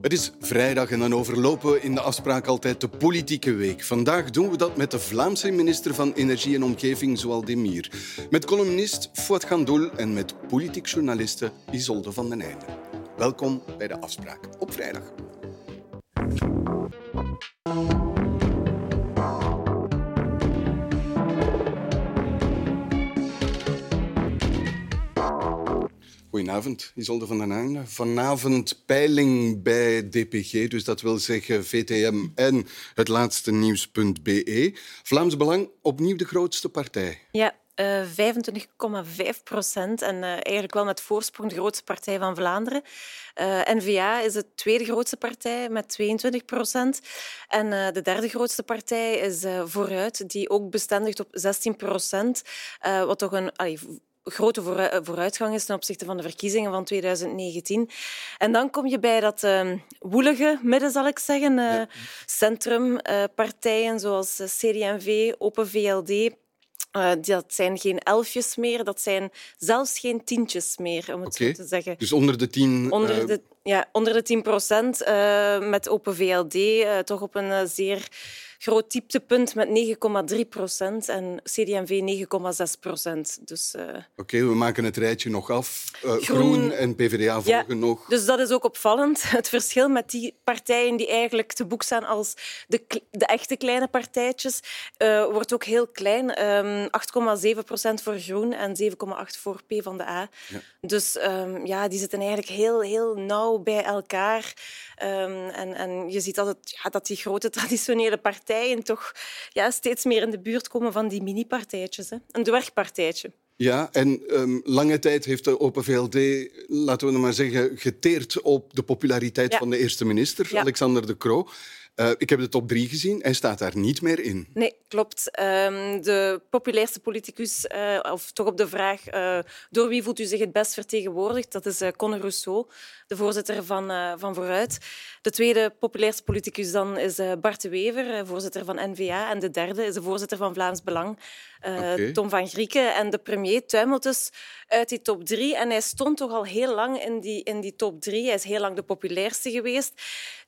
Het is vrijdag en dan overlopen we in de afspraak altijd de politieke week. Vandaag doen we dat met de Vlaamse minister van Energie en Omgeving, Zoal Demir. Met columnist Fouad Gandoul en met politiek journaliste Isolde van den Einde. Welkom bij de afspraak op vrijdag. Goedenavond, Isolde van den Einde. Vanavond peiling bij DPG, dus dat wil zeggen VTM en het laatste nieuws.be. Vlaams Belang, opnieuw de grootste partij. Ja, uh, 25,5 procent en uh, eigenlijk wel met voorsprong de grootste partij van Vlaanderen. Uh, N-VA is de tweede grootste partij met 22 procent. En de derde grootste partij is Vooruit, die ook bestendigt op 16 procent. wat toch een grote vooruitgang is ten opzichte van de verkiezingen van 2019. En dan kom je bij dat uh, woelige midden, zal ik zeggen. Uh, ja. Centrumpartijen uh, zoals CD&V, Open VLD, uh, dat zijn geen elfjes meer, dat zijn zelfs geen tientjes meer, om het okay. zo te zeggen. Dus onder de tien... Onder de, ja, onder de tien procent, uh, met Open VLD uh, toch op een zeer groot dieptepunt met 9,3 procent en CD&V 9,6 procent. Dus, uh... Oké, okay, we maken het rijtje nog af. Uh, Groen, Groen, en PvdA volgen ja, nog. Dus dat is ook opvallend. Het verschil met die partijen die eigenlijk te boek staan als de, de echte kleine partijtjes, uh, wordt ook heel klein. Um, 8,7 procent voor Groen en 7,8 voor P van de A. Ja. Dus um, ja, die zitten eigenlijk heel, heel nauw bij elkaar. Um, en, en je ziet dat, het, ja, dat die grote traditionele partijen toch ja, steeds meer in de buurt komen van die mini-partijtjes. Een dwergpartijtje. Ja, en um, lange tijd heeft de Open VLD, laten we maar zeggen, geteerd op de populariteit ja. van de eerste minister, ja. Alexander De Croo. Uh, ik heb de top drie gezien. Hij staat daar niet meer in. Nee, klopt. Um, de populairste politicus, uh, of toch op de vraag uh, door wie voelt u zich het best vertegenwoordigd, dat is Conor Rousseau, de voorzitter van, van Vooruit. De tweede populairste politicus dan is Bart de Wever, voorzitter van N-VA. En de derde is de voorzitter van Vlaams Belang, okay. Tom van Grieken. En de premier tuimelt dus uit die top drie. En hij stond toch al heel lang in die, in die top drie. Hij is heel lang de populairste geweest.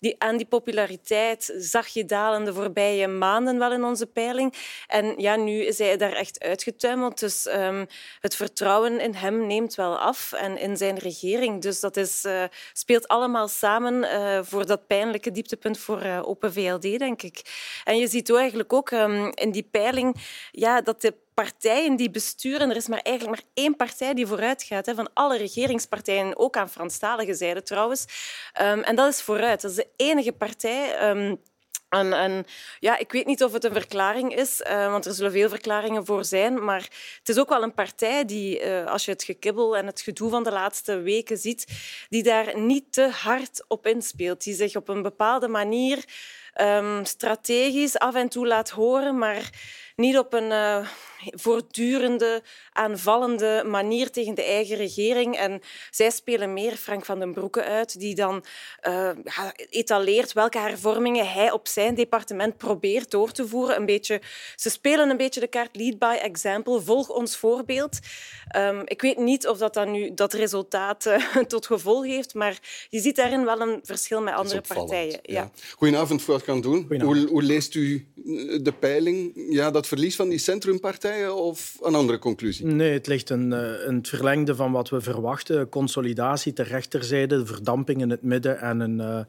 Die, aan die populariteit zag je dalen de voorbije maanden wel in onze peiling. En ja, nu is hij daar echt uitgetuimeld. Dus um, het vertrouwen in hem neemt wel af en in zijn regering. Dus dat is, uh, speelt allemaal samen uh, voor dat pijnlijke dieptepunt voor Open VLD, denk ik. En je ziet eigenlijk ook um, in die peiling ja, dat de partijen die besturen, er is maar eigenlijk maar één partij die vooruit gaat, hè, van alle regeringspartijen, ook aan Franstalige zijde trouwens. Um, en dat is vooruit. Dat is de enige partij. Um, en, en, ja, ik weet niet of het een verklaring is, uh, want er zullen veel verklaringen voor zijn. Maar het is ook wel een partij die, uh, als je het gekibbel en het gedoe van de laatste weken ziet, die daar niet te hard op inspeelt. Die zich op een bepaalde manier um, strategisch af en toe laat horen, maar niet op een uh, voortdurende, aanvallende manier tegen de eigen regering. En zij spelen meer Frank van den Broeke uit, die dan uh, etaleert welke hervormingen hij op zijn departement probeert door te voeren. Een beetje, ze spelen een beetje de kaart lead by example, volg ons voorbeeld. Um, ik weet niet of dat dan nu dat resultaat uh, tot gevolg heeft, maar je ziet daarin wel een verschil met andere partijen. Ja. Ja. Goedenavond, Fuad Kandoen. Hoe, hoe leest u de peiling? Ja, dat verlies van die centrumpartijen of een andere conclusie? Nee, het ligt een, een het verlengde van wat we verwachten. Consolidatie ter rechterzijde, verdamping in het midden en een, uh,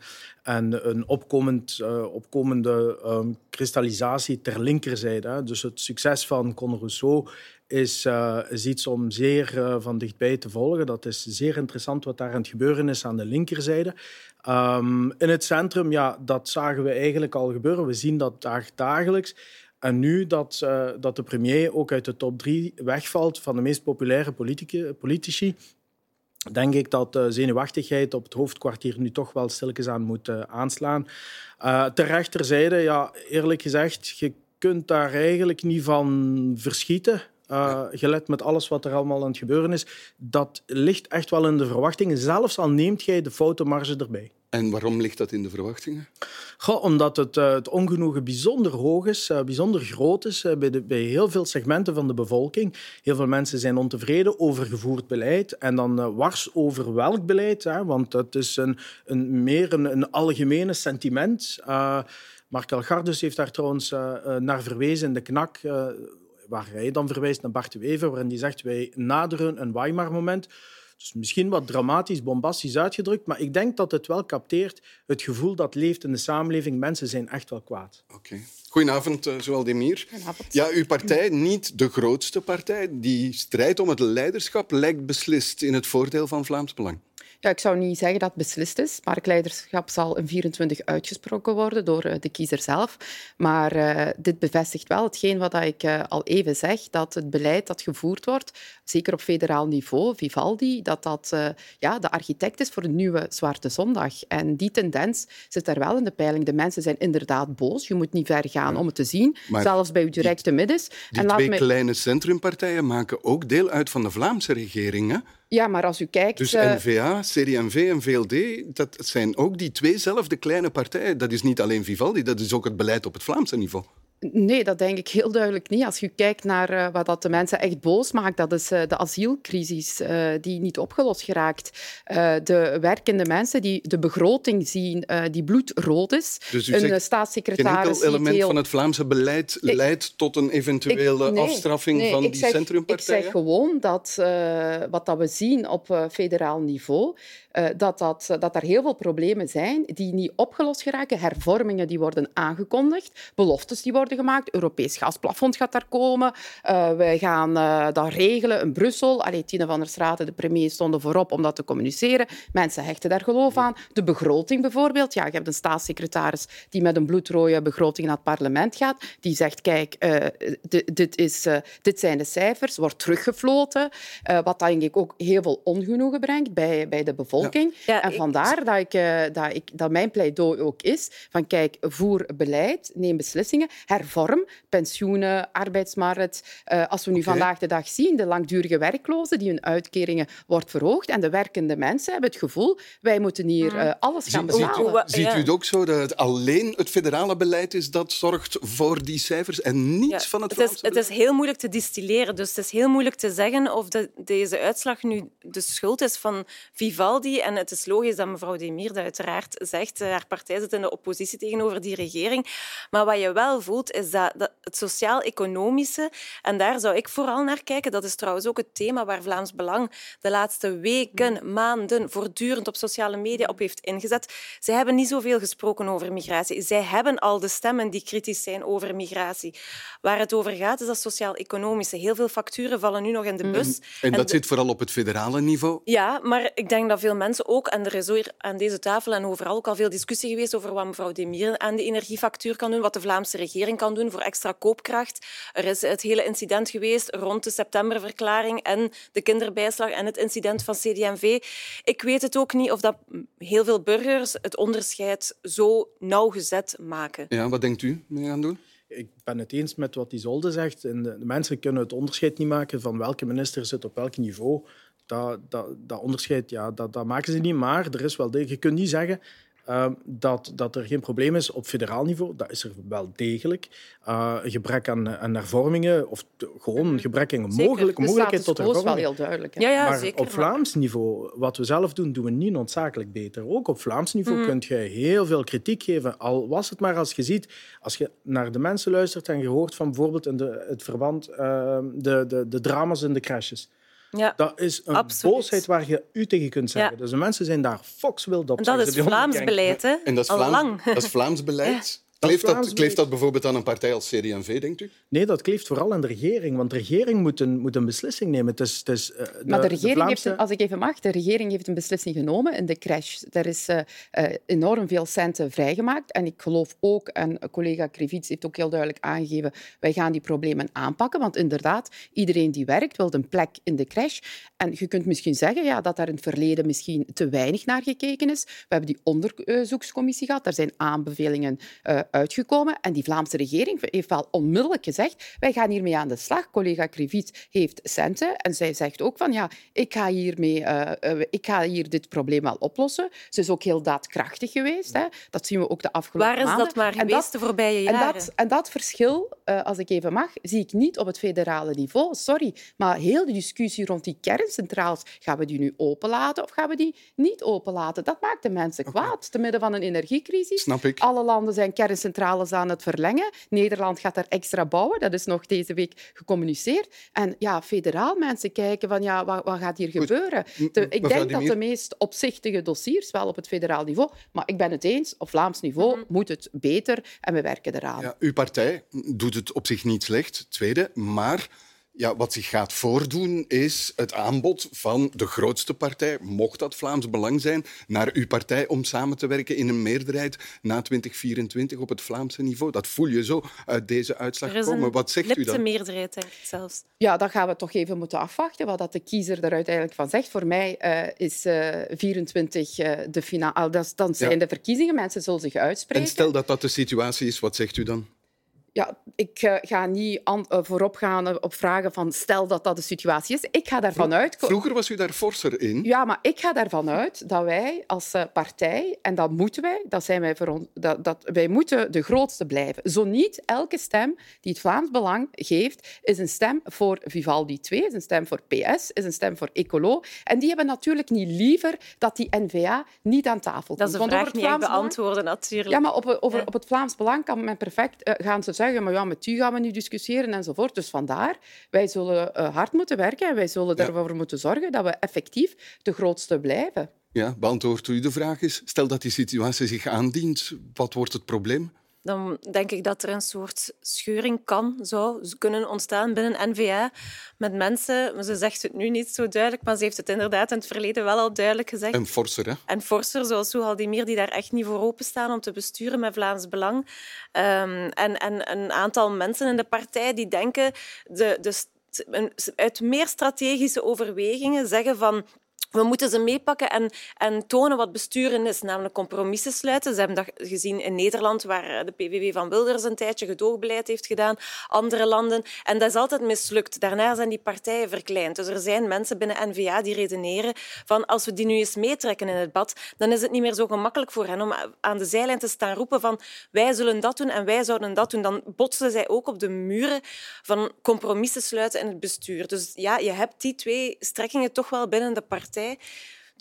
en een opkomend, uh, opkomende um, kristallisatie ter linkerzijde. Dus het succes van Conor Rousseau is, uh, is, iets om zeer uh, van dichtbij te volgen. Dat is zeer interessant wat daar aan het gebeuren is aan de linkerzijde. Um, in het centrum, ja, dat zagen we eigenlijk al gebeuren. We zien dat daar dagelijks. En nu dat, uh, dat de premier ook uit de top drie wegvalt van de meest populaire politici, denk ik dat zenuwachtigheid op het hoofdkwartier nu toch wel stilletjes aan moet aanslaan. Ter rechterzijde, ja, eerlijk gezegd, je kunt daar eigenlijk niet van verschieten. Uh, gelet met alles wat er allemaal aan het gebeuren is. Dat ligt echt wel in de verwachtingen, zelfs al neemt jij de foutenmarge erbij. En waarom ligt dat in de verwachtingen? Goh, omdat het, uh, het, ongenoegen bijzonder hoog is, uh, bijzonder groot is uh, bij, de, bij, heel veel segmenten van de bevolking. Heel veel mensen zijn ontevreden over gevoerd beleid en dan wars over welk beleid, hè, want het is een, een meer een, een algemene sentiment. Mark Elgardus heeft daar trouwens naar verwezen in de knak waar hij dan verwijst naar Bart de Wever, waarin hij zegt wij naderen een Weimar-moment. Dus misschien wat dramatisch, bombastisch uitgedrukt, maar ik denk dat het wel capteert het gevoel dat leeft in de samenleving. Mensen zijn echt wel kwaad. Oké. Goedenavond, uh, Goedenavond. Ja, uw partij, niet de grootste partij, die strijd om het leiderschap lijkt beslist in het voordeel van Vlaams Belang. Ja, ik zou niet zeggen dat het beslist is. Marktleiderschap zal in 24 uitgesproken worden door eh, de kiezer zelf. Maar uh, dit bevestigt wel hetgeen wat ik uh, al even zeg, dat het beleid dat gevoerd wordt, zeker op federaal niveau, Vivaldi, dat dat uh, ja, de architect is voor een nieuwe Zwarte Zondag. En die tendens zit daar wel in de peiling. De mensen zijn inderdaad boos. Je moet niet ver gaan ja. om het te zien, maar zelfs bij uw directe middens. Die en twee me... kleine centrumpartijen maken ook deel uit van de Vlaamse regering, hè? Ja, maar als u kijkt... Dus uh... N-VA, CD&V en VLD, dat zijn ook die tweezelfde kleine partijen. Dat is niet alleen Vivaldi, dat is ook het beleid op het Vlaamse niveau. Nee, dat denk ik heel duidelijk niet. Als je kijkt naar uh, wat dat de mensen echt boos maakt, dat is uh, de asielcrisis uh, die niet opgelost geraakt. de werkende mensen die de begroting zien die bloedrood is. Dus u een staatssecretaris geen element heel... van het Vlaamse beleid ik, leidt tot een eventuele ik, nee, afstraffing nee, van die zeg, centrumpartijen? Ik zeg gewoon dat wat dat we zien op federaal niveau, dat, dat, dat er heel veel problemen zijn die niet opgelost geraken. Hervormingen die worden aangekondigd, beloftes die worden gemaakt. Europees gasplafond gaat daar komen. Uh, wij gaan uh, dat regelen in Brussel. Allee, Tine van der Straten, de premier, stonden voorop om dat te communiceren. Mensen hechten daar geloof aan. De begroting bijvoorbeeld. Ja, je hebt een staatssecretaris die met een bloedrode begroting naar het parlement gaat. Die zegt, kijk, dit, is, dit zijn de cijfers, wordt teruggefloten. wat denk ik ook heel veel ongenoegen brengt bij, bij de bevolking. Ja. en vandaar dat, ik, dat, ik, dat mijn pleidooi ook is van kijk, voer beleid, neem beslissingen, hervorm pensioenen, arbeidsmarkt. Uh, als we nu okay. vandaag de dag zien, de langdurige werklozen die hun uitkeringen wordt verhoogd en de werkende mensen hebben het gevoel wij moeten hier uh, alles gaan betalen. Ziet, ziet u het ook zo dat het alleen het federale beleid is dat zorgt voor die cijfers en niets ja. van het het is, het is heel moeilijk te distilleren, dus het is heel moeilijk te zeggen of de, deze uitslag nu de schuld is van Vivaldi en het is logisch dat mevrouw Demir dat uiteraard zegt. Eh, haar partij zit in de oppositie tegenover die regering. Maar wat je wel voelt, is dat, dat het sociaal-economische, en daar zou ik vooral naar kijken, dat is trouwens ook het thema waar Vlaams Belang de laatste weken, maanden voortdurend op sociale media op heeft ingezet. Zij hebben niet zoveel gesproken over migratie. Zij hebben al de stemmen die kritisch zijn over migratie. Waar het over gaat, is dat sociaal-economische. Heel veel facturen vallen nu nog in de bus. Mm. En dat zit vooral op het federale niveau? Ja, maar ik denk dat veel mensen ook, en er is hier aan deze tafel en overal ook al veel discussie geweest over wat mevrouw Demir aan de energiefactuur kan doen, wat de Vlaamse regering kan doen voor extra koopkracht. Er is het hele incident geweest rond de septemberverklaring en de kinderbijslag en het incident van CD&V. Ik weet het ook niet of dat heel veel burgers het onderscheid zo nauwgezet maken. Ja, wat denkt u mee gaan doen? Ik ben het eens met wat Isolde zegt. En de mensen kunnen het onderscheid niet maken van welke minister zit op welk niveau dat, dat, dat onderscheid ja, dat, dat maken ze niet. Maar er is wel je kunt niet zeggen uh, dat, dat er geen probleem is op federaal niveau. Dat is er wel degelijk. Uh, gebrek aan, aan hervormingen, of gewoon een gebrek aan mogelijk, mogelijkheid tot hervorming. Dat is wel heel duidelijk. Ja, ja, maar zeker, op Vlaams niveau, wat we zelf doen, doen we niet noodzakelijk beter. Ook op Vlaams niveau mm. kun je heel veel kritiek geven. Al was het maar als je ziet, als je naar de mensen luistert en je hoort van bijvoorbeeld in de, het verband, uh, de, de, de drama's in de crashes. Ja, dat is een absoluut. boosheid waar je u tegen kunt zeggen. Ja. Dus de mensen zijn daar fokswild op. En dat is Vlaams beleid, hè? En dat is, Vlaams, dat is Vlaams beleid. Kleeft dat, kleeft dat bijvoorbeeld aan een partij als CD&V, denkt u? Nee, dat kleeft vooral aan de regering. Want de regering moet een, moet een beslissing nemen. Het is, het is, uh, de, maar de regering de Vlaamse... heeft, als ik even mag, de regering heeft een beslissing genomen in de crash. Er is uh, uh, enorm veel centen vrijgemaakt. En ik geloof ook, en collega Krivits heeft ook heel duidelijk aangegeven, wij gaan die problemen aanpakken. Want inderdaad, iedereen die werkt wil een plek in de crash. En je kunt misschien zeggen ja, dat daar in het verleden misschien te weinig naar gekeken is. We hebben die onderzoekscommissie gehad. Daar zijn aanbevelingen uitgekomen. En die Vlaamse regering heeft wel onmiddellijk gezegd, wij gaan hiermee aan de slag. Collega Krivits heeft centen en zij zegt ook van, ja, ik ga, hiermee, uh, ik ga hier dit probleem wel oplossen. Ze is ook heel daadkrachtig geweest. Hè. Dat zien we ook de afgelopen maanden. Waar is dat maar geweest de voorbije jaren? En dat, en dat verschil, uh, als ik even mag, zie ik niet op het federale niveau. Sorry, maar heel de discussie rond die kerncentrales, gaan we die nu openlaten of gaan we die niet openlaten? Dat maakt de mensen kwaad. Te midden van een energiecrisis. Snap ik. Alle landen zijn kerncentrales aan het verlengen. Nederland gaat daar extra bouwen. Dat is nog deze week gecommuniceerd. En ja, federaal mensen kijken van ja, wat, wat gaat hier gebeuren? ik denk dat de meest opzichtige dossiers wel op het federaal niveau, maar ik ben het eens, op Vlaams niveau mhm. moet het beter en we werken eraan. Ja, uw partij doet het op zich niet slecht, tweede, maar ja, wat zich gaat voordoen is het aanbod van de grootste partij, mocht dat Vlaams Belang zijn, naar uw partij om samen te werken in een meerderheid na 2024 op het Vlaamse niveau. Dat voel je zo uit deze uitslag komen. Wat zegt u dan? Een meerderheid, zelfs. Ja, dat gaan we toch even moeten afwachten, wat dat de kiezer er uiteindelijk van zegt. Voor mij uh, is uh, 24 uh, de finale. Dan zijn de verkiezingen, mensen zullen zich uitspreken. En stel dat dat de situatie is, wat zegt u dan? Ja, ik uh, ga niet an, uh, voorop gaan op vragen van stel dat dat de situatie is. Ik ga daarvan uit... Vroeger was u daar forser in. Ja, maar ik ga daarvan uit dat wij als uh, partij, en dat moeten wij, dat zijn wij, voor dat, dat, wij moeten de grootste blijven. Zo niet, elke stem die het Vlaams Belang geeft, is een stem voor Vivaldi 2, is een stem voor PS, is een stem voor Ecolo. En die hebben natuurlijk niet liever dat die N-VA niet aan tafel komt. Dat is een vraag niet beantwoorden, natuurlijk. Ja, maar op, over, op het Vlaams Belang kan men perfect gaan ze zeggen, maar ja, met u gaan we nu discussiëren enzovoort. Dus vandaar, wij zullen uh, hard moeten werken en wij zullen ja. ervoor moeten zorgen dat we effectief de grootste blijven. Ja, beantwoord u de vraag is, stel dat die situatie zich aandient, wat wordt het probleem? Dan denk ik dat er een soort scheuring kan, zou kunnen ontstaan binnen NVA met mensen. Ze zegt het nu niet zo duidelijk, maar ze heeft het inderdaad in het verleden wel al duidelijk gezegd. En forser, hè? En forser, zoals Soehaldimir, die daar echt niet voor openstaan om te besturen met Vlaams Belang. Um, en, en een aantal mensen in de partij die denken de, de, uit meer strategische overwegingen zeggen van we moeten ze meepakken en, en tonen wat besturen is, namelijk compromissen sluiten. Ze hebben dat gezien in Nederland, waar de PVV van Wilders een tijdje gedoogbeleid heeft gedaan, andere landen. En dat is altijd mislukt. Daarna zijn die partijen verkleind. Dus er zijn mensen binnen N-VA die redeneren van als we die nu eens meetrekken in het bad, dan is het niet meer zo gemakkelijk voor hen om aan de zijlijn te staan roepen van wij zullen dat doen en wij zouden dat doen. Dan botsen zij ook op de muren van compromissen sluiten in het bestuur. Dus ja, je hebt die twee strekkingen toch wel binnen de partij.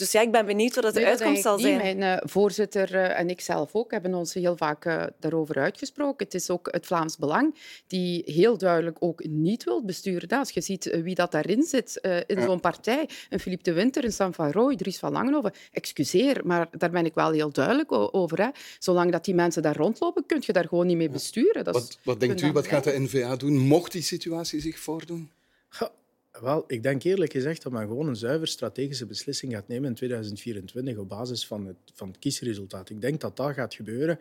Dus ja, ik ben benieuwd wat de uitkomst zal zijn. Mijn uh, voorzitter uh, en ik zelf ook hebben ons heel vaak uh, daarover uitgesproken. Het is ook het Vlaams Belang die heel duidelijk ook niet wil besturen. Als je ziet wie dat daarin zit in ja. zo'n partij, een Philippe de Winter, een Sam van Rooij, Dries van Langenhoven, excuseer, maar daar ben ik wel heel duidelijk over. Hè. Zolang dat die mensen daar rondlopen, kun je daar gewoon niet mee besturen. Dat wat, wat denkt u, wat gaat de NVA doen, mocht die situatie zich voordoen? Wel, ik denk eerlijk gezegd dat men gewoon een zuiver strategische beslissing gaat nemen in 2024 op basis van het, van het kiesresultaat. Ik denk dat dat gaat gebeuren.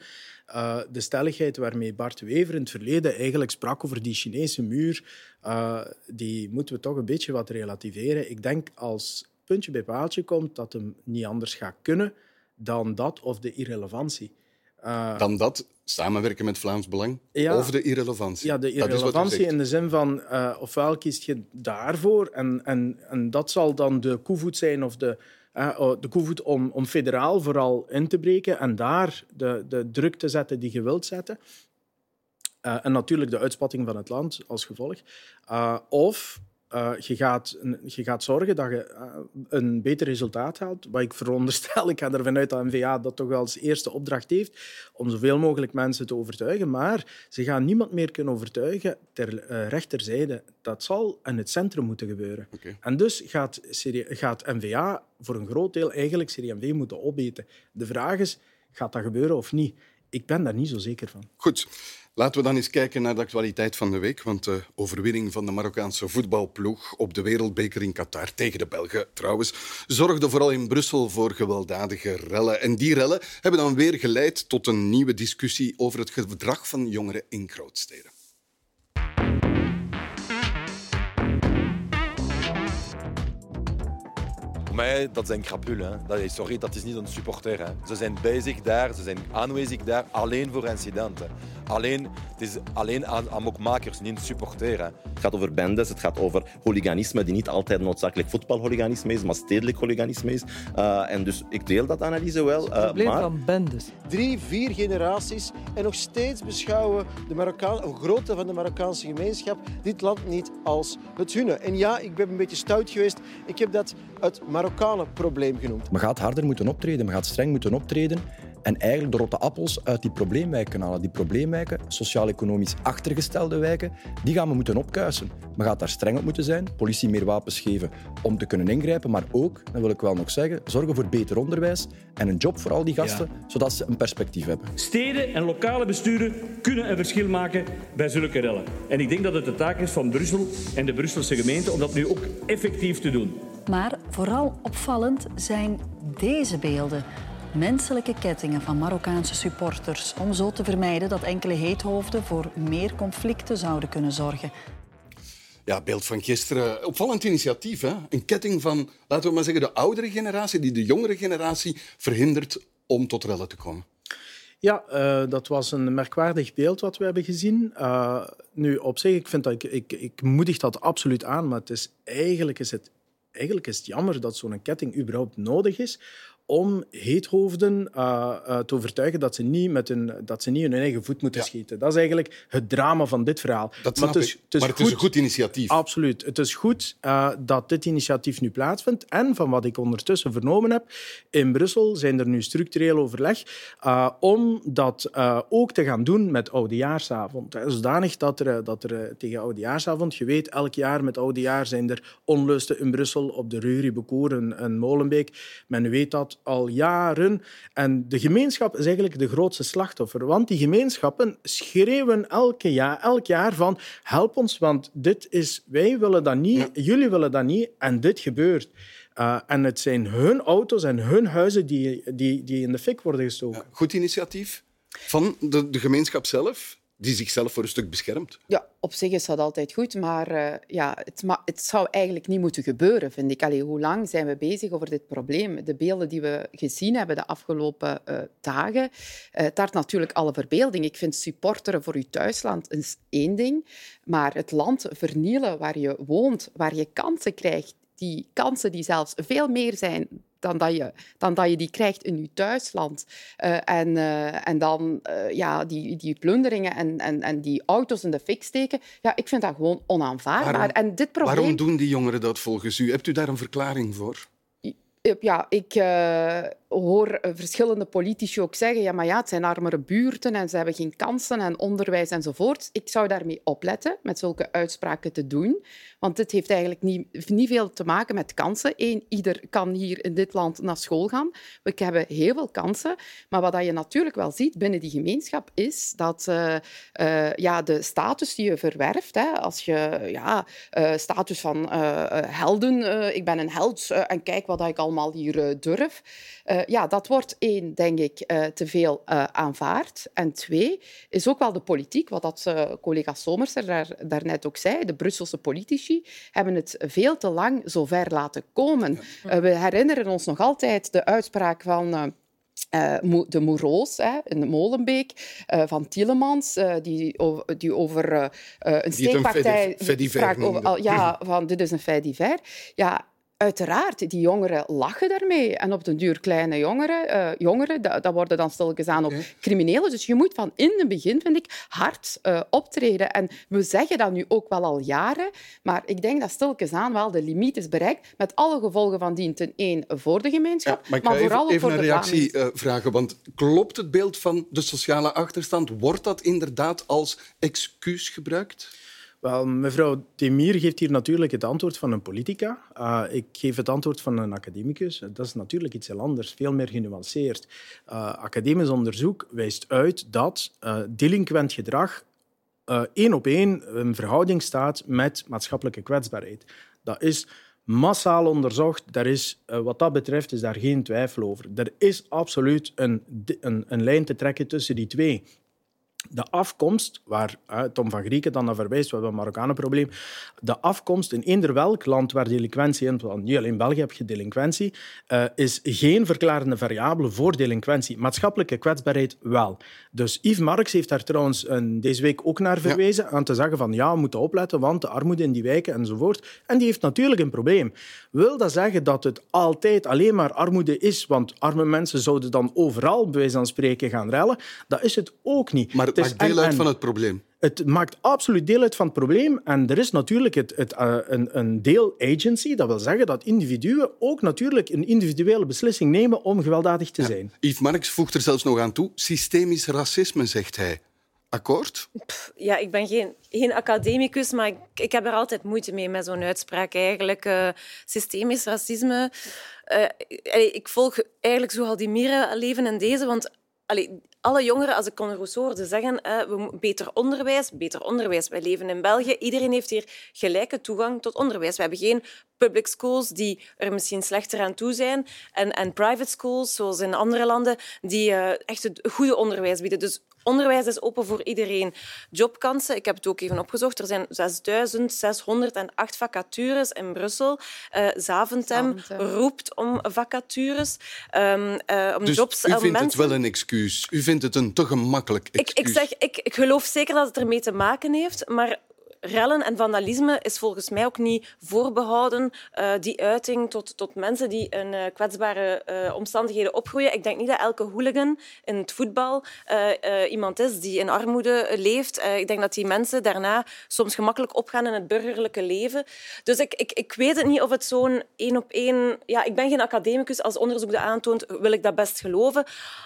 Uh, de stelligheid waarmee Bart Wever in het verleden eigenlijk sprak over die Chinese muur, uh, die moeten we toch een beetje wat relativeren. Ik denk als puntje bij paaltje komt dat hem niet anders gaat kunnen dan dat of de irrelevantie. Uh, dan dat samenwerken met Vlaams Belang ja, of de irrelevantie? Ja, de irrelevantie in de zin van uh, ofwel kiest je daarvoor en, en, en dat zal dan de koevoet zijn of de, uh, de koevoet om, om federaal vooral in te breken en daar de, de druk te zetten die je wilt zetten. En natuurlijk de uitspatting van het land als gevolg. of uh, je, gaat, je gaat zorgen dat je uh, een beter resultaat haalt. Wat ik veronderstel, ik ga ervan uit dat NVA dat toch wel als eerste opdracht heeft, om zoveel mogelijk mensen te overtuigen. Maar ze gaan niemand meer kunnen overtuigen ter uh, rechterzijde. Dat zal in het centrum moeten gebeuren. Okay. En dus gaat, gaat NVA voor een groot deel eigenlijk CD&V moeten opeten. De vraag is, gaat dat gebeuren of niet? Ik ben daar niet zo zeker van. Goed. Laten we dan eens kijken naar de actualiteit van de week. Want de overwinning van de Marokkaanse voetbalploeg op de Wereldbeker in Qatar, tegen de Belgen trouwens, zorgde vooral in Brussel voor gewelddadige rellen. En die rellen hebben dan weer geleid tot een nieuwe discussie over het gedrag van jongeren in grootsteden. Mij, dat zijn is, sorry, dat is niet een supporter. Hè. Ze zijn bezig daar, ze zijn aanwezig daar, alleen voor incidenten. Alleen, het is alleen aan amokmakers, niet supporteren. Het gaat over bendes, het gaat over hooliganisme, die niet altijd noodzakelijk voetbalhooliganisme is, maar stedelijk hooliganisme is. Uh, en dus ik deel dat analyse wel. Het probleem maar... van bendes. Drie, vier generaties en nog steeds beschouwen de Marokkaan, een grote van de Marokkaanse gemeenschap dit land niet als het hunne. En ja, ik ben een beetje stout geweest. Ik heb dat het Marokkanen-probleem genoemd. Men gaat harder moeten optreden, men gaat streng moeten optreden. En eigenlijk de rotte appels uit die probleemwijken halen. Die probleemwijken, sociaal-economisch achtergestelde wijken, die gaan we moeten opkuisen. Men gaat daar streng op moeten zijn, politie meer wapens geven om te kunnen ingrijpen, maar ook, dat wil ik wel nog zeggen, zorgen voor beter onderwijs en een job voor al die gasten, zodat ze een perspectief hebben. Steden en lokale besturen kunnen een verschil maken bij zulke rellen. En ik denk dat het de taak is van Brussel en de Brusselse gemeente om dat nu ook effectief te doen. Maar vooral opvallend zijn deze beelden menselijke kettingen van Marokkaanse supporters om zo te vermijden dat enkele heethoofden voor meer conflicten zouden kunnen zorgen. Ja, beeld van gisteren. Opvallend initiatief, hè? Een ketting van, laten we maar zeggen, de oudere generatie die de jongere generatie verhindert om tot rellen te komen. Ja, uh, dat was een merkwaardig beeld wat we hebben gezien. Uh, nu, op zich, ik, vind dat ik, ik, ik moedig dat absoluut aan, maar het is, eigenlijk, is het, eigenlijk is het jammer dat zo'n ketting überhaupt nodig is, om heethoofden uh, uh, te overtuigen dat ze, niet met hun, dat ze niet hun eigen voet moeten schieten. Dat is eigenlijk het drama van dit verhaal. Dat maar het is, het is maar het goed, is een goed initiatief. Absoluut. Het is goed uh, dat dit initiatief nu plaatsvindt. En van wat ik ondertussen vernomen heb, in Brussel zijn er nu structureel overleg om dat ook te gaan doen met Oudejaarsavond. Zodanig dat er, dat er tegen Oudejaarsavond, je weet, elk jaar met Oudejaar zijn er onlusten in Brussel, op de Ruri, en, en Molenbeek. Men weet dat al jaren. En de gemeenschap is eigenlijk de grootste slachtoffer. Want die gemeenschappen schreeuwen elke jaar, elk jaar van help ons, want dit is, wij willen dat niet, jullie willen dat niet en dit gebeurt. Uh, en het zijn hun auto's en hun huizen die, die, die in de fik worden gestoken. goed initiatief van de, de gemeenschap zelf die zichzelf voor een stuk beschermt. Ja, op zich is dat altijd goed, maar uh, ja, het, het, zou eigenlijk niet moeten gebeuren, vind ik. Hoe lang zijn we bezig over dit probleem? De beelden die we gezien hebben de afgelopen uh, dagen, uh, taart natuurlijk alle verbeelding. Ik vind supporteren voor je thuisland is één ding, maar het land vernielen waar je woont, waar je kansen krijgt, die kansen die zelfs veel meer zijn dan dat je, dan dat je die krijgt in je thuisland. Uh, en, uh, en dan uh, ja, die, die plunderingen en, en, en die auto's in de fik steken. Ja, ik vind dat gewoon onaanvaardbaar. Waarom, en dit probleem... waarom doen die jongeren dat volgens u? Hebt u daar een verklaring voor? Ja, ik hoor verschillende politici ook zeggen ja, maar ja, het zijn armere buurten en ze hebben geen kansen en onderwijs enzovoort. Ik zou daarmee opletten met zulke uitspraken te doen. Want dit heeft eigenlijk niet, niet veel te maken met kansen. Ieder kan hier in dit land naar school gaan. We hebben heel veel kansen. Maar wat je natuurlijk wel ziet binnen die gemeenschap is dat uh, uh, ja, de status die je verwerft, hè, als je ja, status van helden, ik ben een held en kijk wat ik allemaal hier durf, ja, dat wordt één, denk ik, te veel aanvaard. En twee, is ook wel de politiek, wat dat collega Somers er daar, daarnet ook zei, de Brusselse politici hebben het veel te lang zo ver laten komen. We herinneren ons nog altijd de uitspraak van... Uh, de Moeroos hè, in Molenbeek, uh, van Tielemans, uh, die, over, die over een steekpartij sprak. Over, ja, van dit is een fait divers. Ja, Uiteraard, die jongeren lachen daarmee. En op den duur kleine jongeren, uh, jongeren dat, dat, worden dan stilletjes aan ook criminelen. Dus je moet van in het begin, vind ik, hard uh, optreden. En we zeggen dat nu ook wel al jaren, maar ik denk dat stilletjes aan wel de limiet is bereikt, met alle gevolgen van dien ten één voor de gemeenschap, ja, maar, maar vooral even, even voor een reactie uh, vragen, want klopt het beeld van de sociale achterstand? Wordt dat inderdaad als excuus gebruikt? Wel, mevrouw Temir geeft hier natuurlijk het antwoord van een politica. Uh, ik geef het antwoord van een academicus. Dat is natuurlijk iets heel anders, veel meer genuanceerd. Uh, academisch onderzoek wijst uit dat uh, delinquent gedrag één op één een verhouding staat met maatschappelijke kwetsbaarheid. Dat is massaal onderzocht. Daar is, wat dat betreft is daar geen twijfel over. Er is absoluut een, een, een lijn te trekken tussen die twee. De afkomst, waar Tom van Grieken dan naar verwijst, we hebben een Marokkanenprobleem, de afkomst in eender welk land waar delinquentie in, want niet alleen in België heb je delinquentie, uh, is geen verklarende variabele voor delinquentie. Maatschappelijke kwetsbaarheid wel. Dus Yves Marx heeft daar trouwens een, deze week ook naar verwezen, ja. aan te zeggen van ja, we moeten opletten, want de armoede in die wijken enzovoort. En die heeft natuurlijk een probleem. Wil dat zeggen dat het altijd alleen maar armoede is, want arme mensen zouden dan overal, bij wijze van spreken, gaan rellen? Dat is het ook niet. Maar het maakt deel uit van het probleem. Het maakt absoluut deel uit van het probleem. En er is natuurlijk het, het, uh, een, een deel agency. Dat wil zeggen dat individuen ook natuurlijk een individuele beslissing nemen om gewelddadig te ja. zijn. Yves Marx voegt er zelfs nog aan toe. Systemisch racisme, zegt hij. Akkoord? Pff, ja, ik ben geen, geen academicus, maar ik, ik, heb er altijd moeite mee met zo'n uitspraak eigenlijk. Uh, systemisch racisme. Uh, ik volg eigenlijk zo al die mieren leven in deze, want allee, alle jongeren, als ik Conor Rousseau hoorde zeggen, we beter onderwijs, beter onderwijs. Wij leven in België, iedereen heeft hier gelijke toegang tot onderwijs. We hebben geen public schools die er misschien slechter aan toe zijn en, en private schools, zoals in andere landen, die uh, echt het goede onderwijs bieden. Dus Onderwijs is open voor iedereen. Jobkansen, ik heb het ook even opgezocht. Er zijn 6.608 vacatures in Brussel. Uh, Zaventem, Zaventem roept om vacatures, um, uh, om dus jobs. u vindt mensen... het wel een excuus? U vindt het een te gemakkelijk excuus? Ik, ik, zeg, ik, ik geloof zeker dat het ermee te maken heeft, maar rellen en vandalisme is volgens mij ook niet voorbehouden, uh, die uiting, tot, tot mensen die in uh, kwetsbare uh, omstandigheden opgroeien. Ik denk niet dat elke hooligan in het voetbal iemand is die in armoede leeft. ik denk dat die mensen daarna soms gemakkelijk opgaan in het burgerlijke leven. Dus ik, ik, ik weet het niet of het zo'n één op één... Ja, ik ben geen academicus. Als onderzoek dat aantoont, wil ik dat best geloven.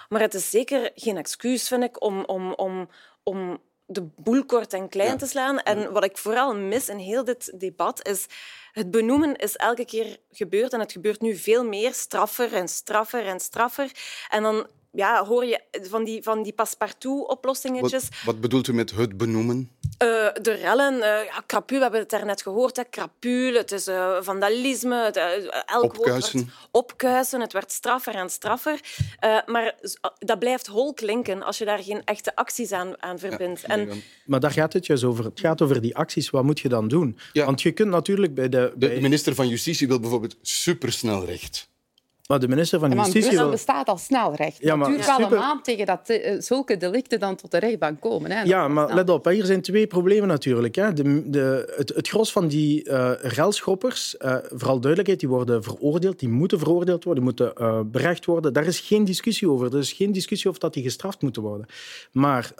Maar het is zeker geen excuus, vind ik, om... om, om, om de boel kort en klein ja. te slaan. En wat ik vooral mis in heel dit debat is... Het benoemen is elke keer gebeurd en het gebeurt nu veel meer. Straffer en straffer en straffer. En dan ja, hoor je van die, van die paspartout-oplossingetjes. Wat, wat bedoelt u met het benoemen? Uh, de rellen, uh, ja, we hebben het daarnet gehoord. Hè. Het is uh, vandalisme, het, elk opkuisen. woord werd opkuisen. Het werd straffer en straffer. maar dat blijft hol klinken als je daar geen echte acties aan, aan verbindt. Ja, en, maar daar gaat het juist over. Het gaat over die acties. Wat moet je dan doen? Ja. Want je kunt natuurlijk bij de... De bij... minister van Justitie wil bijvoorbeeld supersnel recht. Maar de minister van Ja, Justitie wil... bestaat al snelrecht. Ja, maar het duurt wel super- een maand tegen dat eh, zulke delicten dan tot de rechtbank komen. Hè. Ja, maar let op, hè, hier zijn twee problemen natuurlijk. Hè. De, de, het, het gros van die uh, relschoppers, uh, vooral duidelijkheid, die worden veroordeeld, die moeten veroordeeld worden, die moeten berecht worden. Daar is geen discussie over. Er is geen discussie over dat die gestraft moeten worden. Maar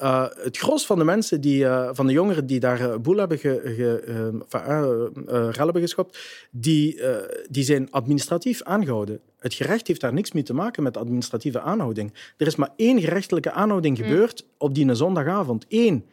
het gros van de mensen, die, van de jongeren die daar boel hebben, ge, ge, rel hebben geschopt, die, die zijn administratief aangehouden. Het gerecht heeft daar niks mee te maken met administratieve aanhouding. Er is maar één gerechtelijke aanhouding Mm. gebeurd op die zondagavond. Eén.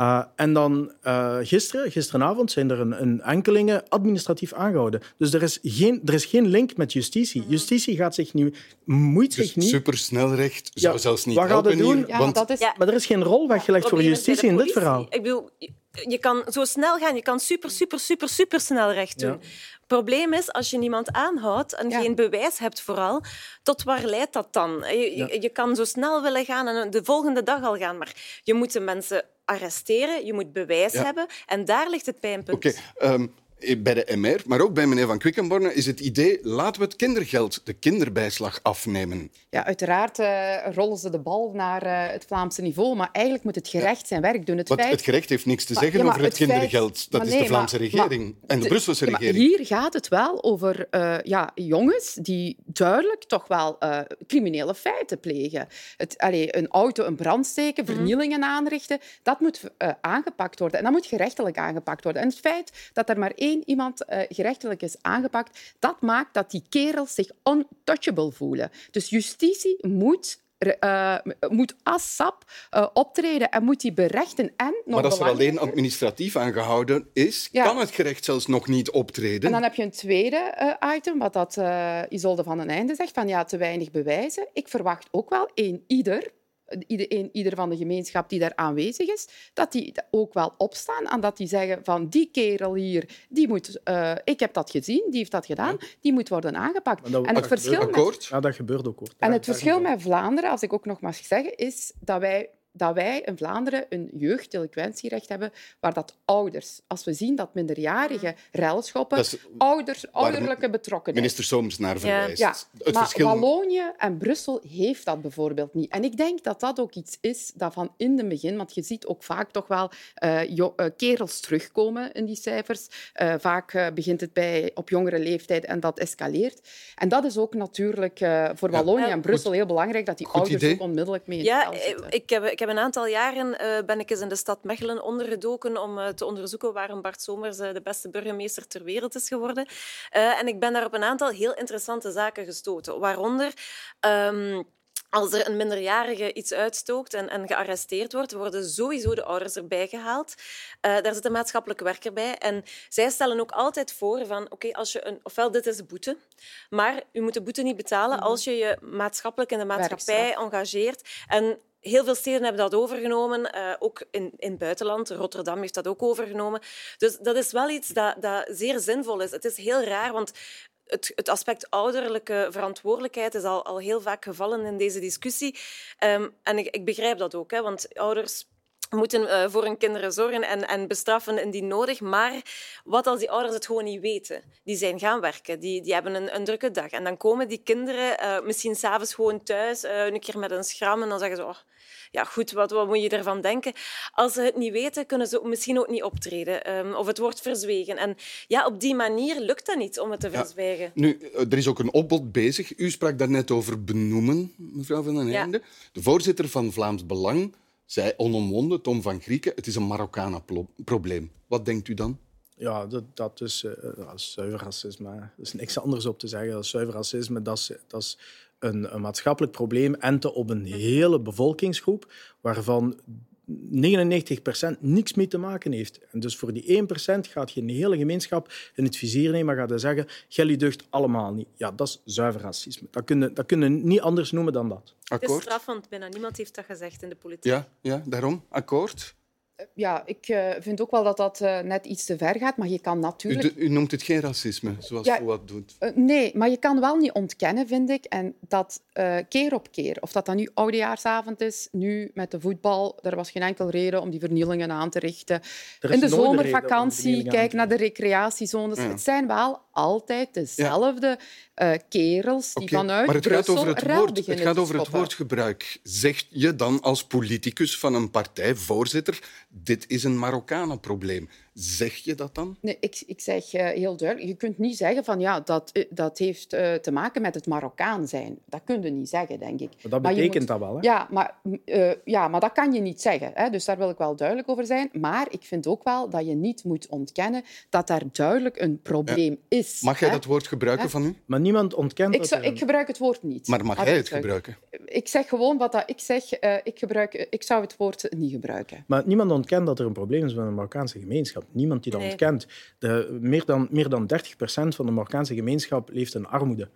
Uh, en dan uh, gisteren, gisteravond, zijn er een, een enkelinge administratief aangehouden. Dus er is, geen, er is geen link met justitie. Justitie gaat zich nu, moeit Dus zich niet... supersnelrecht zou Ja, zelfs niet wat gaat het helpen doen? hier, Ja, want dat is... Ja. Maar er is geen rol weggelegd voor justitie in dit verhaal. Ik bedoel, je- je kan zo snel gaan, je kan super, super, super, super snel recht doen. Probleem is, als je niemand aanhoudt en Ja. geen bewijs hebt vooral, tot waar leidt dat dan? Je, je, je kan zo snel willen gaan en de volgende dag al gaan, maar je moet de mensen arresteren, je moet bewijs Ja. hebben en daar ligt het pijnpunt. Oké, ehm, bij de MR, maar ook bij meneer Van Quickenborne, is het idee laten we het kindergeld, de kinderbijslag, afnemen. Ja, uiteraard eh, rollen ze de bal naar eh, het Vlaamse niveau, maar eigenlijk moet het gerecht zijn werk doen. Het feit... het gerecht heeft niks te Maar- zeggen ja, over het, het feit- kindergeld. Dat maar is nee, de Vlaamse maar- regering en de de- Brusselse Ja, maar regering. hier gaat het wel over eh, ja, jongens die duidelijk toch wel eh, criminele feiten plegen. Het, allee, een auto een brand steken, vernielingen aanrichten, dat moet eh, aangepakt worden. En dat moet gerechtelijk aangepakt worden. En het feit dat er maar één iemand eh, gerechtelijk is aangepakt, dat maakt dat die kerels zich untouchable voelen. Dus justitie moet... eh, moet als sap eh, optreden en moet die berechten en nog Maar als er alleen administratief aangehouden is, Ja. kan het gerecht zelfs nog niet optreden. En dan heb je een tweede item, wat dat, Isolde van den Einde zegt, van ja, te weinig bewijzen. Ik verwacht ook wel een ieder, ieder, een, ieder van de gemeenschap die daar aanwezig is, dat die ook wel opstaan en dat die zeggen van die kerel hier, die moet, eh, ik heb dat gezien, die heeft dat gedaan, die moet worden aangepakt. Dat- en het dat verschil met Akkoord? Ja, dat gebeurt ook. Hoor. en het verschil met Vlaanderen, als ik ook nog mag zeggen, is dat wij dat wij in Vlaanderen een jeugddelinquentierecht hebben waar dat ouders, als we zien dat minderjarigen relschoppen, Dat is ouders, ouderlijke betrokkenheid. Minister Somers naar verwijst. Ja, Het maar verschil... Wallonië en Brussel heeft dat bijvoorbeeld niet. En ik denk dat dat ook iets is dat van in het begin, want je ziet ook vaak toch wel eh, eh, kerels terugkomen in die cijfers. Eh, vaak begint het bij, op jongere leeftijd en dat escaleert. En dat is ook natuurlijk eh, voor Wallonië Ja, en Brussel heel belangrijk dat die Goed ouders idee. ook onmiddellijk mee in Ja, het spel zitten. ik heb, ik heb een aantal jaren eh, ben ik eens in de stad Mechelen ondergedoken om eh, te onderzoeken waarom Bart Somers eh, de beste burgemeester ter wereld is geworden. En ik ben daar op een aantal heel interessante zaken gestoten. Waaronder... ehm, als er een minderjarige iets uitstookt en, en gearresteerd wordt, worden sowieso de ouders erbij gehaald. Eh, daar zit een maatschappelijk werker bij. En zij stellen ook altijd voor van, oké, als je een, ofwel dit is de boete, maar u moet de boete niet betalen als je je maatschappelijk in de maatschappij engageert. En heel veel steden hebben dat overgenomen, eh, ook in, in het buitenland. Rotterdam heeft dat ook overgenomen. Dus dat is wel iets dat, dat zeer zinvol is. Het is heel raar, want het, het aspect ouderlijke verantwoordelijkheid is al, al heel vaak gevallen in deze discussie. Ehm, en ik, ik begrijp dat ook, hè, want ouders moeten eh, voor hun kinderen zorgen en, en bestraffen indien nodig. Maar wat als die ouders het gewoon niet weten? Die zijn gaan werken, die, die hebben een, een drukke dag. En dan komen die kinderen uh, misschien s'avonds gewoon thuis, een keer met een schram, en dan zeggen ze... Oh, ja, goed, wat, wat moet je ervan denken? Als ze het niet weten, kunnen ze misschien ook niet optreden. Um, of het wordt verzwegen. En ja, op die manier lukt dat niet om het te verzwijgen. Ja. Nu, er is ook een opbod bezig. U sprak daarnet over benoemen, mevrouw Van den Einde. Ja. De voorzitter van Vlaams Belang zei onomwonden, Tom van Grieken, het is een Marokkanen-probleem. Wat denkt u dan? Ja, dat, dat, is, uh, dat is zuiver racisme. Er is niks anders op te zeggen. Dat is zuiver racisme. Dat is, dat is een, een maatschappelijk probleem enten op een hele bevolkingsgroep waarvan 99% niks mee te maken heeft. En dus voor die 1% gaat je een hele gemeenschap in het vizier nemen en gaat je zeggen, jullie deugt allemaal niet. Ja, dat is zuiver racisme. Dat kunnen, dat kunnen niet anders noemen dan dat. Akkoord? Het is straffend. Bijna niemand heeft dat gezegd in de politiek. Ja, ja daarom. Akkoord? Ja, ik uh, vind ook wel dat dat uh, net iets te ver gaat, maar je kan natuurlijk... U, u noemt het geen racisme, zoals ja, Fouad doet. Uh, nee, maar je kan wel niet ontkennen, vind ik, en dat keer op keer, of dat dan nu oudejaarsavond is, nu met de voetbal, er was geen enkel reden om die vernielingen aan te richten. In de zomervakantie, kijk naar de recreatiezones. Ja. Het zijn wel altijd dezelfde ja. kerels die okay, vanuit maar het Brussel gaat over het woord, Het gaat over het woordgebruik. Zeg je dan als politicus van een partij, voorzitter, dit is een Marokkanenprobleem. Zeg je dat dan? Nee, ik, ik zeg uh, heel duidelijk. Je kunt niet zeggen van ja, dat, uh, dat heeft uh, te maken met het Marokkaan zijn. Dat kun je niet zeggen, denk ik. Maar dat betekent moet, dat wel, hè? Ja, maar, ja, maar dat kan je niet zeggen. Hè? Dus daar wil ik wel duidelijk over zijn. Maar ik vind ook wel dat je niet moet ontkennen dat daar duidelijk een probleem ja. is. Mag jij hè? dat woord gebruiken hè? van u? Maar niemand ontkent ik, dat. Zou, ik gebruik het woord niet. Maar mag jij het gebruiken? Ik zeg gewoon wat dat ik zeg. ik, gebruik, ik zou het woord niet gebruiken. Maar niemand ontkent dat er een probleem is met de Marokkaanse gemeenschap. Niemand die dat nee. ontkent. De, meer, dan, meer dan 30 procent van de Marokkaanse gemeenschap leeft in armoede.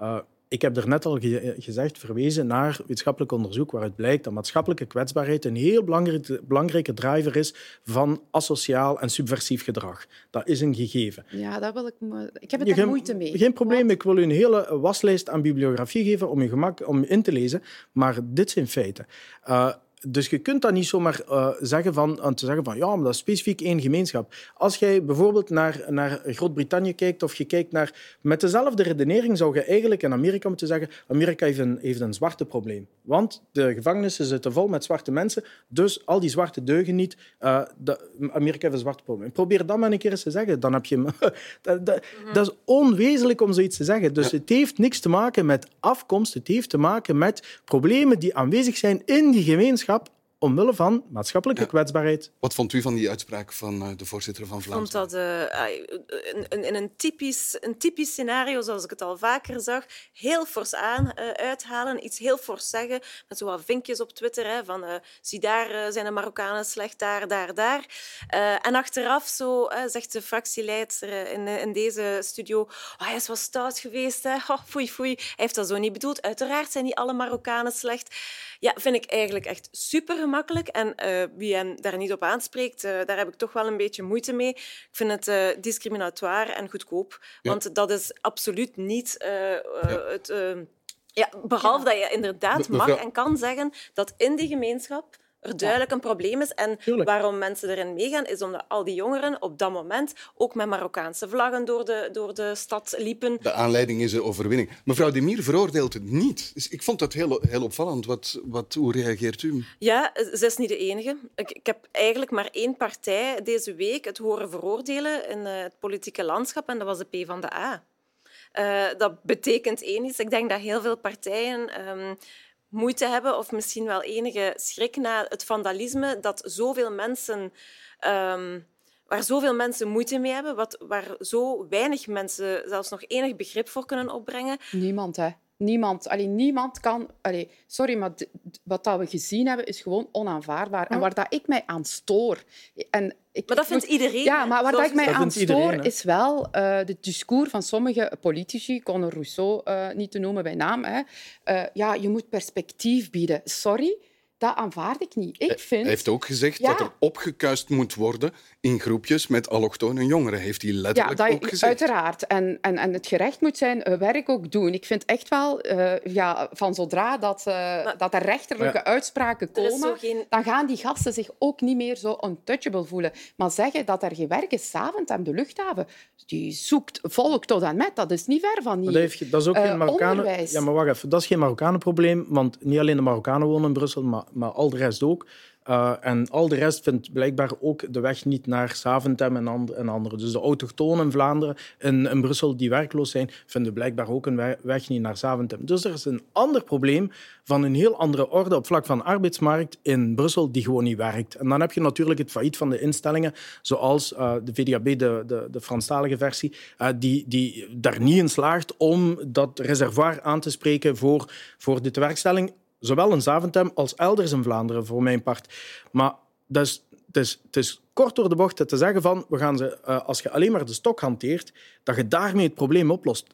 Uh, ik heb er net al ge gezegd, verwezen naar wetenschappelijk onderzoek waaruit blijkt dat maatschappelijke kwetsbaarheid een heel belangrijke, belangrijke driver is van asociaal en subversief gedrag. Dat is een gegeven. Ja, dat wil ik, ik heb het moeite mee. Geen probleem, Want... ik wil u een hele waslijst aan bibliografie geven om je gemak om in te lezen, maar dit zijn feiten. Uh, dus je kunt dat niet zomaar uh, zeggen van, uh, te zeggen van ja, maar dat is specifiek één gemeenschap. Als jij bijvoorbeeld naar, naar Groot-Brittannië kijkt of je kijkt naar... Met dezelfde redenering zou je eigenlijk in Amerika moeten zeggen Amerika heeft een, heeft een zwarte probleem. Want de gevangenissen zitten vol met zwarte mensen, dus al die zwarte deugen niet. Uh, de, Amerika heeft een zwarte probleem. Probeer dat maar een keer eens te zeggen. Dan heb je... dat, dat, dat, is onwezenlijk om zoiets te zeggen. Dus ja. het heeft niks te maken met afkomst. Het heeft te maken met problemen die aanwezig zijn in die gemeenschap omwille van maatschappelijke ja. kwetsbaarheid. Wat vond u van die uitspraak van uh, de voorzitter van Vlaams? Ik vond dat uh, in, in een, typisch, een typisch scenario, zoals ik het al vaker zag, heel fors aan uh, uithalen, iets heel fors zeggen, met zo wat vinkjes op Twitter, hè, van zie daar zijn de Marokkanen slecht, daar, daar, daar. en achteraf zo, zegt de fractieleider in, in deze studio, oh, hij is wel stout geweest, hè. Oh, foei, foei. Hij heeft dat zo niet bedoeld. Uiteraard zijn niet alle Marokkanen slecht. Ja, vind ik eigenlijk echt super gemakkelijk. En uh, wie hem daar niet op aanspreekt, uh, daar heb ik toch wel een beetje moeite mee. Ik vind het uh, discriminatoire en goedkoop. Ja. Want dat is absoluut niet ja. het... ja, behalve ja. dat je inderdaad mag en kan zeggen dat in die gemeenschap er duidelijk een probleem is. En Tuurlijk. waarom mensen erin meegaan, is omdat al die jongeren op dat moment ook met Marokkaanse vlaggen door de, door de stad liepen. De aanleiding is de overwinning. Mevrouw Demir veroordeelt het niet. Dus ik vond dat heel, heel opvallend. Wat, wat, hoe reageert u? Ja, ze is niet de enige. Ik, ik heb eigenlijk maar één partij deze week het horen veroordelen in eh, het politieke landschap en dat was de P van de A. Eh, dat betekent één iets. Ik denk dat heel veel partijen ehm, moeite hebben of misschien wel enige schrik na het vandalisme dat zoveel mensen... ehm, waar zoveel mensen moeite mee hebben, wat, waar zo weinig mensen zelfs nog enig begrip voor kunnen opbrengen. Niemand, hè. Niemand. Allee, niemand kan... Allee, sorry, maar wat dat we gezien hebben is gewoon onaanvaardbaar. En waar dat ik mij aan stoor... En ik, Maar dat vindt iedereen. Ja, maar waar dat ik mij Dat aan iedereen, stoor is wel eh het discours van sommige politici, Conor Rousseau eh, niet te noemen bij naam. Hè. Eh, ja, je moet perspectief bieden. Sorry, dat aanvaard ik niet. Ik vind... Hij heeft ook gezegd Ja. dat er opgekuist moet worden in groepjes met allochtone jongeren. Heeft hij Ja, letterlijk dat, ook gezegd. uiteraard. En, en, en het gerecht moet zijn eh, werk ook doen. Ik vind echt wel, eh, ja, van zodra dat, eh, dat er rechterlijke uitspraken komen, geen- dan gaan die gasten zich ook niet meer zo untouchable voelen. Maar zeggen dat er geen werk is s'avonds aan de luchthaven, die zoekt volk tot en met, dat is niet ver van hier. dat, heeft, dat is ook geen Marokkanen... Ja, maar wacht even. Dat is geen Marokkanenprobleem, want niet alleen de Marokkanen wonen in Brussel, maar, maar al de rest ook. Uh, en al de rest vindt blijkbaar ook de weg niet naar Saventem en, and en anderen. Dus de autochtonen in Vlaanderen en in Brussel die werkloos zijn, vinden blijkbaar ook een we weg niet naar Saventem. Dus er is een ander probleem van een heel andere orde op vlak van arbeidsmarkt in Brussel die gewoon niet werkt. En dan heb je natuurlijk het failliet van de instellingen, zoals uh, de VDAB, de, de, de Franstalige versie, uh, die, die daar niet in slaagt om dat reservoir aan te spreken voor, voor de tewerkstelling zowel in Zaventem als elders in Vlaanderen, voor mijn part. Maar dat is, het, is, het is kort door de bocht te zeggen van, we gaan ze, uh, als je alleen maar de stok hanteert, dat je daarmee het probleem oplost.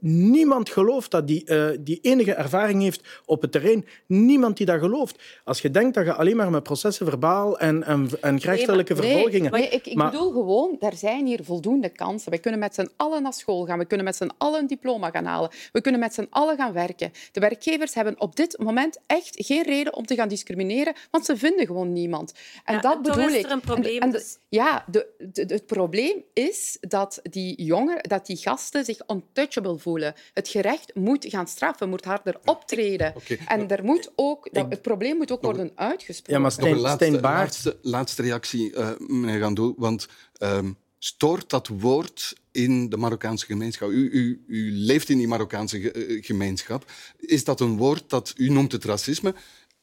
Niemand gelooft dat die, uh, die enige ervaring heeft op het terrein. Niemand die dat gelooft. Als je denkt dat je alleen maar met processen verbaal en, en, en gerechtelijke nee, vervolgingen... Nee, ik, ik maar, bedoel gewoon, er zijn hier voldoende kansen. We kunnen met z'n allen naar school gaan. We kunnen met z'n allen een diploma gaan halen. We kunnen met z'n allen gaan werken. De werkgevers hebben op dit moment echt geen reden om te gaan discrimineren, want ze vinden gewoon niemand. En ja, dat en bedoel toch is ik. er een probleem. En, en de, dus... Ja, de, de, het probleem is dat die jongeren, dat die gasten zich untouchable voelen. Het gerecht moet gaan straffen, moet harder optreden. Okay. En er moet ook, dat, het probleem moet ook Nog- worden uitgesproken. Ja, maar Nog een Stijn, laatste, laatste, laatste reactie, uh, meneer Gandoel. Want ehm, stoort dat woord in de Marokkaanse gemeenschap? U, u, u leeft in die Marokkaanse ge- eh, gemeenschap. Is dat een woord dat u noemt het racisme?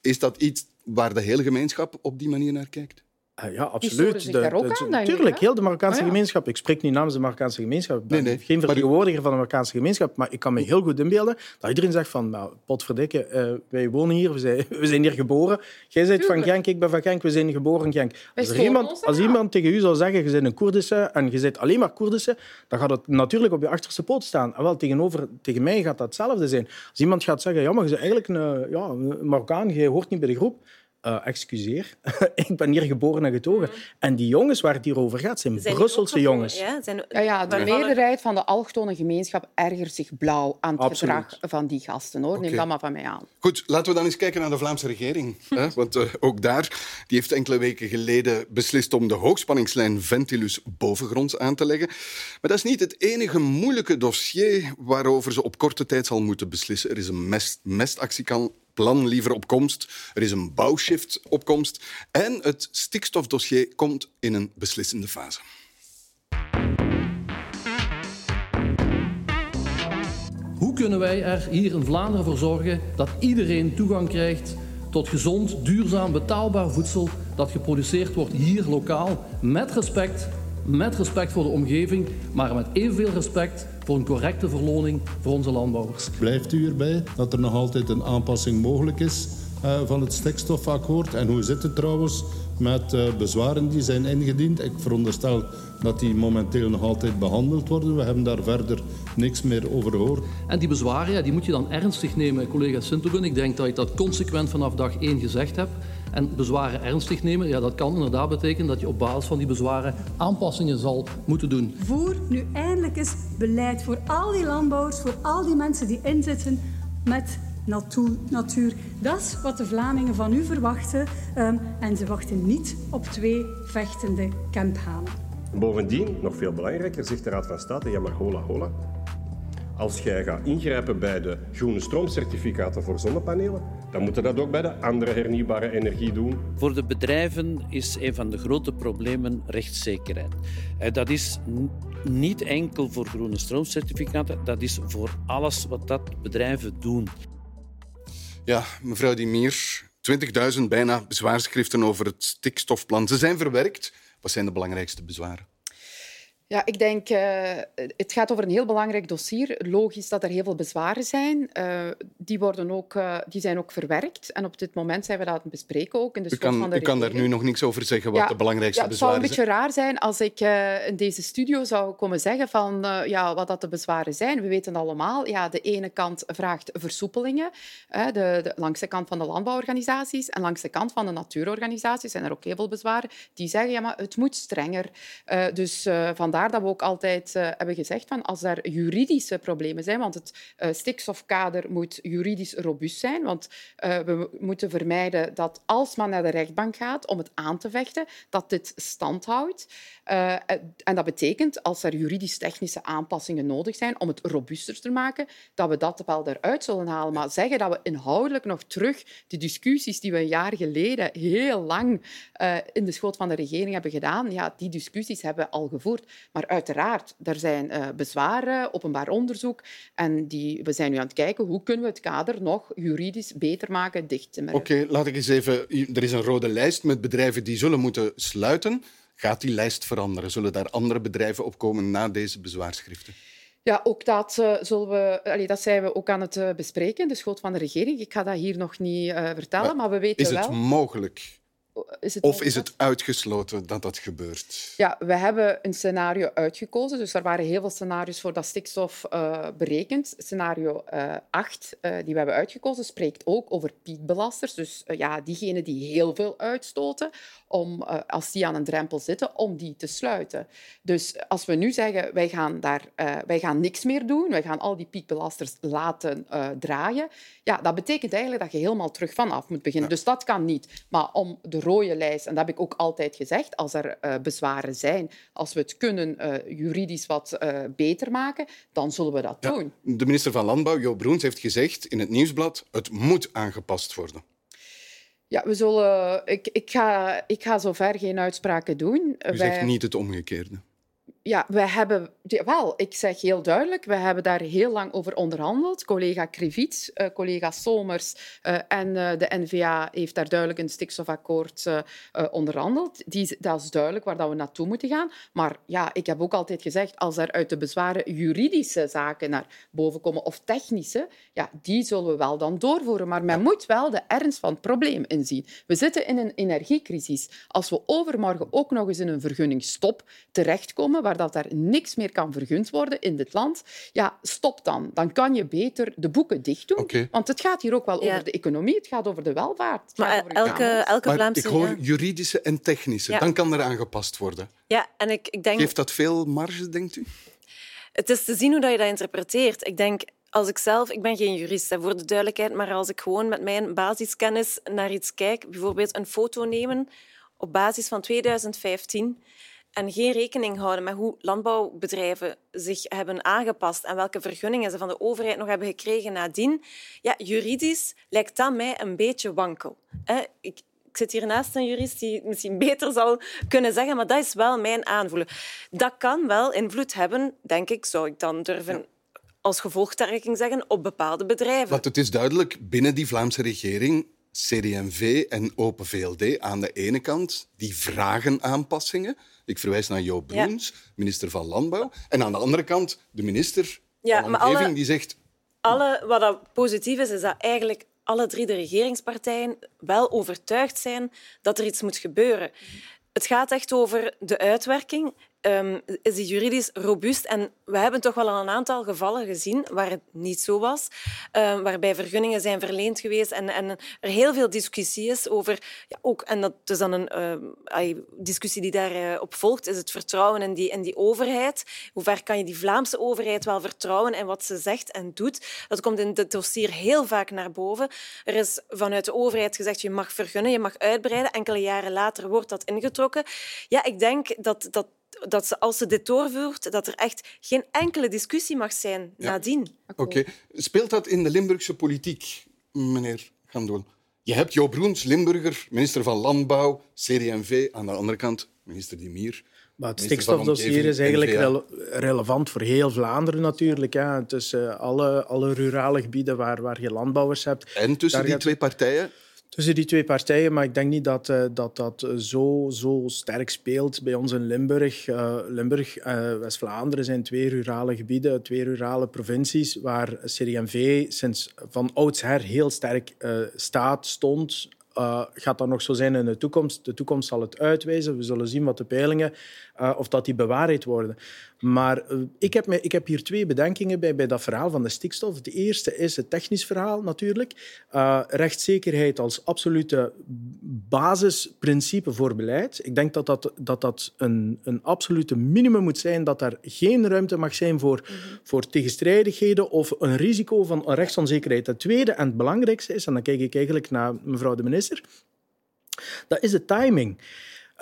Is dat iets waar de hele gemeenschap op die manier naar kijkt? Uh, ja, absoluut. zich daar ook aan, denk ik, tuurlijk, heel de Marokkaanse Ah, ja. gemeenschap. Ik spreek niet namens de Marokkaanse gemeenschap. Ik ben Nee, nee. geen Maar vertegenwoordiger van de Marokkaanse gemeenschap, maar ik kan me heel goed inbeelden dat iedereen zegt van, nou, potverdikke, uh, wij wonen hier, we zijn, we zijn hier geboren. Jij bent van. Genk, ik ben van Genk, we zijn geboren in Genk. Als, er iemand, ons als iemand tegen u zou zeggen, je bent een Koerdische en je bent alleen maar Koerdische, dan gaat het natuurlijk op je achterste poot staan. En wel, tegenover, tegen mij gaat dat hetzelfde zijn. Als iemand gaat zeggen, ja, maar je bent eigenlijk een, ja, een Marokkaan, je hoort niet bij de groep. Uh, excuseer, ik ben hier geboren en getogen. Mm. En die jongens waar het hier over gaat, zijn, Zijn Brusselse ook jongens. Ja, zijn, Ja, ja, de er- meerderheid van de allochtone gemeenschap ergert zich blauw aan het Absoluut. gedrag van die gasten. Hoor. Neem dat maar van mij aan. Goed, laten we dan eens kijken naar de Vlaamse regering. hè? Want eh, ook daar die heeft enkele weken geleden beslist om de hoogspanningslijn Ventilus bovengronds aan te leggen. Maar dat is niet het enige moeilijke dossier waarover ze op korte tijd zal moeten beslissen. Er is een mest, mestactieplan liever op komst. Er is een bouwshift op komst. En het stikstofdossier komt in een beslissende fase. Hoe kunnen wij er hier in Vlaanderen voor zorgen dat iedereen toegang krijgt tot gezond, duurzaam, betaalbaar voedsel dat geproduceerd wordt hier lokaal met respect, met respect voor de omgeving, maar met evenveel respect voor een correcte verloning voor onze landbouwers. Blijft u erbij dat er nog altijd een aanpassing mogelijk is uh, van het stikstofakkoord? En hoe zit het trouwens met uh, bezwaren die zijn ingediend? Ik veronderstel dat die momenteel nog altijd behandeld worden. We hebben daar verder niks meer over gehoord. En die bezwaren ja, die moet je dan ernstig nemen, collega Sinteren. Ik denk dat je dat consequent vanaf dag 1 gezegd hebt. En bezwaren ernstig nemen, ja, dat kan inderdaad betekenen dat je op basis van die bezwaren aanpassingen zal moeten doen. Voer nu eindelijk eens beleid voor al die landbouwers, voor al die mensen die inzitten met natuur. Dat is wat de Vlamingen van u verwachten. Um, en ze wachten niet op twee vechtende kemphanen. Bovendien, nog veel belangrijker, zegt de Raad van State, ja maar hola hola. Als jij gaat ingrijpen bij de groene stroomcertificaten voor zonnepanelen, dan moeten dat ook bij de andere hernieuwbare energie doen. Voor de bedrijven is een van de grote problemen rechtszekerheid. Eh, dat is niet enkel voor groene stroomcertificaten, dat is voor alles wat dat bedrijven doen. Ja, mevrouw Dimier, 20.000 bijna bezwaarschriften over het stikstofplan. Ze zijn verwerkt. Wat zijn de belangrijkste bezwaren? Ja, ik denk, uh, het gaat over een heel belangrijk dossier. Logisch dat er heel veel bezwaren zijn. Uh, die, worden ook, uh, die zijn ook verwerkt. En op dit moment zijn we dat aan het bespreken ook in de u kan, van de U kan daar nu nog niks over zeggen wat ja, de belangrijkste ja, bezwaren zijn. Het zou een beetje raar zijn als ik in deze studio zou komen zeggen van, ja, wat dat de bezwaren zijn. We weten allemaal, ja, de ene kant vraagt versoepelingen. De, de, langs de kant van de landbouworganisaties en langs de kant van de natuurorganisaties zijn er ook heel veel bezwaren. Die zeggen, ja, maar het moet strenger. dus vandaar vandaar dat we ook altijd uh, hebben gezegd van als er juridische problemen zijn, want het uh, stikstofkader moet juridisch robuust zijn, want uh, we moeten vermijden dat als men naar de rechtbank gaat om het aan te vechten, dat dit stand houdt. en dat betekent, als er juridisch-technische aanpassingen nodig zijn om het robuuster te maken, dat we dat wel eruit zullen halen. Maar zeggen dat we inhoudelijk nog terug de discussies die we een jaar geleden heel lang in de schoot van de regering hebben gedaan, ja, die discussies hebben al gevoerd. Maar uiteraard, er zijn uh, bezwaren, openbaar onderzoek. En die, we zijn nu aan het kijken hoe kunnen we het kader nog juridisch beter maken, dicht te Oké, okay, laat ik eens even... Er is een rode lijst met bedrijven die zullen moeten sluiten. Gaat die lijst veranderen? Zullen daar andere bedrijven op komen na deze bezwaarschriften? Ja, ook dat, uh, zullen we, allee, dat zijn we ook aan het uh, bespreken, de schoot van de regering. Ik ga dat hier nog niet uh, vertellen, maar, maar, we weten wel... Is het mogelijk is het of is het uitgesloten dat dat gebeurt? Ja, we hebben een scenario uitgekozen. Dus er waren heel veel scenario's voor dat stikstof uh, berekend. Scenario uh, 8, uh, die we hebben uitgekozen, spreekt ook over piekbelasters. Dus uh, ja, diegenen die heel veel uitstoten, om, als die aan een drempel zitten, om die te sluiten. Dus als we nu zeggen, wij gaan, daar, wij gaan niks meer doen, wij gaan al die piekbelasters laten draaien, ja, dat betekent eigenlijk dat je helemaal terug vanaf moet beginnen. Ja. Dus dat kan niet. Maar om de rode lijst, en dat heb ik ook altijd gezegd, als er uh, bezwaren zijn, als we het kunnen uh, juridisch wat uh, beter maken, dan zullen we dat ja, doen. De minister van Landbouw, Jo Broens, heeft gezegd in het Nieuwsblad, het moet aangepast worden. Ja, we zullen... Ik, ik, ga, ik ga zover geen uitspraken doen. U zegt niet het omgekeerde ja, we hebben... Wel, ik zeg heel duidelijk, we hebben daar heel lang over onderhandeld. Collega Krivits, uh, collega Somers uh, en uh, de NVA heeft daar duidelijk een stikstofakkoord onderhandeld. Die, dat is duidelijk waar dat we naartoe moeten gaan. Maar ja, ik heb ook altijd gezegd, als er uit de bezwaren juridische zaken naar boven komen, of technische, ja, die zullen we wel dan doorvoeren. Maar men moet wel de ernst van het probleem inzien. We zitten in een energiecrisis. Als we overmorgen ook nog eens in een vergunningstop terechtkomen, waar dat er niks meer kan vergund worden in dit land, ja, stop dan. Dan kan je beter de boeken dicht doen. Okay. Want het gaat hier ook wel ja. over de economie, het gaat over de welvaart. Maar over elke, elke maar Vlaamse... ik hoor juridische en technische. Ja. Dan kan er aangepast worden. Ja, en ik, ik denk... Geeft dat veel marge, denkt u? Het is te zien hoe je dat interpreteert. Ik denk, als ik zelf, ik ben geen jurist, hè, voor de duidelijkheid, maar als ik gewoon met mijn basiskennis naar iets kijk, bijvoorbeeld een foto nemen op basis van 2015 en geen rekening houden met hoe landbouwbedrijven zich hebben aangepast en welke vergunningen ze van de overheid nog hebben gekregen nadien, ja, juridisch lijkt dat mij een beetje wankel. Ik, ik zit hier naast een jurist die het misschien beter zal kunnen zeggen, maar dat is wel mijn aanvoelen. Dat kan wel invloed hebben, denk ik, zou ik dan durven ja. als gevolgtrekking zeggen, op bepaalde bedrijven. Want het is duidelijk, binnen die Vlaamse regering CD&V en Open VLD aan de ene kant, die vragen aanpassingen. Ik verwijs naar Joop Broens, ja. minister van Landbouw. En aan de andere kant de minister ja, van Omgeving, alle, die zegt... Alle, wat dat positief is, is dat eigenlijk alle drie de regeringspartijen wel overtuigd zijn dat er iets moet gebeuren. Het gaat echt over de uitwerking. Um, is die juridisch robuust. En we hebben toch wel al een aantal gevallen gezien waar het niet zo was, um, waarbij vergunningen zijn verleend geweest en, en, er heel veel discussie is over, ja, ook, en dat is dan een uh, discussie die daarop uh, volgt, is het vertrouwen in die, in die overheid. Hoe ver kan je die Vlaamse overheid wel vertrouwen in wat ze zegt en doet? Dat komt in het dossier heel vaak naar boven. Er is vanuit de overheid gezegd, je mag vergunnen, je mag uitbreiden. Enkele jaren later wordt dat ingetrokken. Ja, ik denk dat, dat dat ze, als ze dit doorvoert, dat er echt geen enkele discussie mag zijn nadien. Oké. Speelt dat in de Limburgse politiek, meneer Gandoel? Je hebt Jo Broens, Limburger, minister van Landbouw, CD&V. Aan de andere kant, minister Dimier. Maar het stikstofdossier is eigenlijk relevant voor heel Vlaanderen natuurlijk. Hè. Tussen alle, alle rurale gebieden waar, waar je landbouwers hebt. En tussen die twee partijen tussen die twee partijen, maar ik denk niet dat uh, dat, dat zo, zo sterk speelt bij ons in Limburg. Uh, Limburg en uh, West-Vlaanderen zijn twee rurale gebieden, twee rurale provincies, waar CD&V sinds van oudsher heel sterk staat, stond, gaat dat nog zo zijn in de toekomst? De toekomst zal het uitwijzen. We zullen zien wat de peilingen, of dat die bewaarheid worden. Maar uh, ik, heb me, ik heb hier twee bedenkingen bij, bij dat verhaal van de stikstof. Het eerste is het technisch verhaal natuurlijk. rechtszekerheid als absolute basisprincipe voor beleid. Ik denk dat dat, dat, dat een, een absolute minimum moet zijn, dat er geen ruimte mag zijn voor, voor tegenstrijdigheden of een risico van rechtsonzekerheid. Het tweede en het belangrijkste is, en dan kijk ik eigenlijk naar mevrouw de minister, dat is de timing.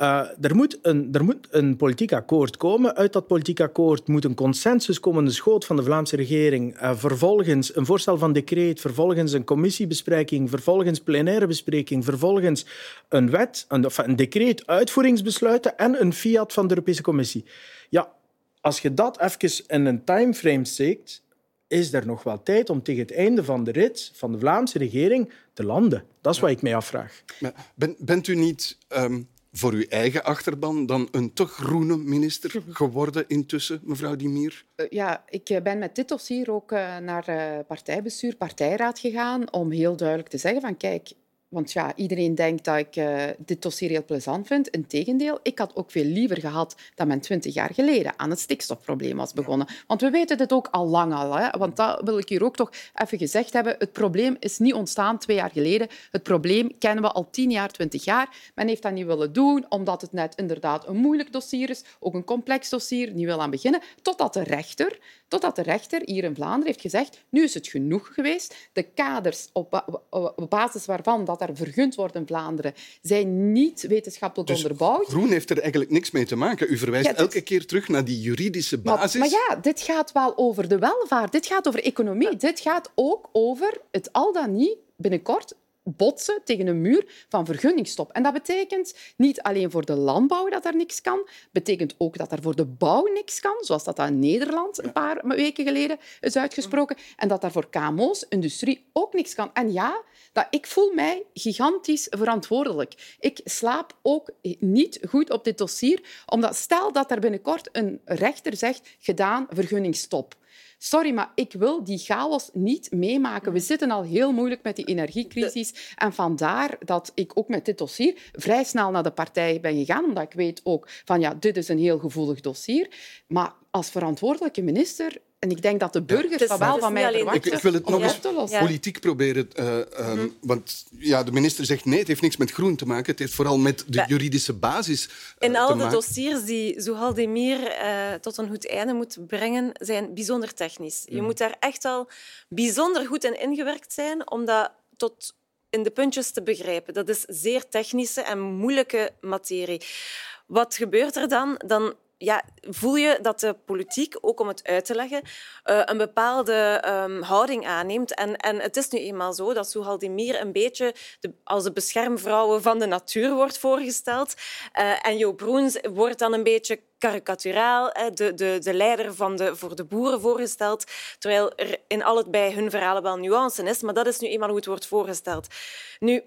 Uh, er, moet een, er moet een politiek akkoord komen. Uit dat politiek akkoord moet een consensus komen in de schoot van de Vlaamse regering. Uh, vervolgens een voorstel van decreet, vervolgens een commissiebespreking, vervolgens plenaire bespreking, vervolgens een wet, een, een decreet, uitvoeringsbesluiten en een fiat van de Europese Commissie. Ja, als je dat even in een timeframe steekt, is er nog wel tijd om tegen het einde van de rit van de Vlaamse regering te landen? Dat is wat ik mij afvraag. Ben, bent u niet um, voor uw eigen achterban dan een te groene minister geworden intussen, mevrouw Dimier? Uh, ja, ik eh, ben met dit dossier ook uh, naar partijbestuur, partijraad gegaan om heel duidelijk te zeggen van kijk, want ja, iedereen denkt dat ik uh, dit dossier heel plezant vind. Integendeel, ik had ook veel liever gehad dat men twintig jaar geleden aan het stikstofprobleem was begonnen. Want we weten dit ook al lang al. Hè? Want dat wil ik hier ook toch even gezegd hebben. Het probleem is niet ontstaan twee jaar geleden. Het probleem kennen we al tien jaar, twintig jaar. Men heeft dat niet willen doen, omdat het net inderdaad een moeilijk dossier is. Ook een complex dossier, niet wil aan beginnen. Totdat de rechter, totdat de rechter hier in Vlaanderen heeft gezegd, nu is het genoeg geweest. De kaders op, op basis waarvan dat er vergund wordt in Vlaanderen, zijn niet wetenschappelijk dus onderbouwd. Groen heeft er eigenlijk niks mee te maken. U verwijst ja, dit... elke keer terug naar die juridische basis. Maar, maar, ja, dit gaat wel over de welvaart. Dit gaat over economie. Dit gaat ook over het al dan niet binnenkort botsen tegen een muur van vergunningstop. En dat betekent niet alleen voor de landbouw dat er niks kan, betekent ook dat er voor de bouw niks kan, zoals dat in Nederland een paar weken geleden is uitgesproken, en dat er voor KMO's, industrie, ook niks kan. En ja, dat ik voel mij gigantisch verantwoordelijk. Ik slaap ook niet goed op dit dossier, omdat stel dat er binnenkort een rechter zegt gedaan, vergunningstop. Sorry, maar ik wil die chaos niet meemaken. We zitten al heel moeilijk met die energiecrisis. En vandaar dat ik ook met dit dossier vrij snel naar de partij ben gegaan, omdat ik weet ook van ja, dit is een heel gevoelig dossier. Maar als verantwoordelijke minister en ik denk dat de burgers ja, wel van mij verwachten. Ik, ik, wil het nog eens politiek proberen. Uh, um, mm -hmm. Want ja, de minister zegt nee, het heeft niks met groen te maken. Het heeft vooral met de juridische basis uh, En al te de maken. dossiers die Zuhal Demir uh, tot een goed einde moet brengen, zijn bijzonder technisch. Mm. Je moet daar echt al bijzonder goed in ingewerkt zijn om dat tot in de puntjes te begrijpen. Dat is zeer technische en moeilijke materie. Wat gebeurt er dan? Dan ja, voel je dat de politiek, ook om het uit te leggen, uh, een bepaalde um, houding aanneemt. En, en het is nu eenmaal zo dat Soehaldemir een beetje de, als de beschermvrouwen van de natuur wordt voorgesteld. Uh, en Jo Broens wordt dan een beetje karikaturaal, de, de, de leider van de, voor de boeren voorgesteld, terwijl er in bij hun verhalen wel nuance is, maar dat is nu eenmaal hoe het wordt voorgesteld. Nu,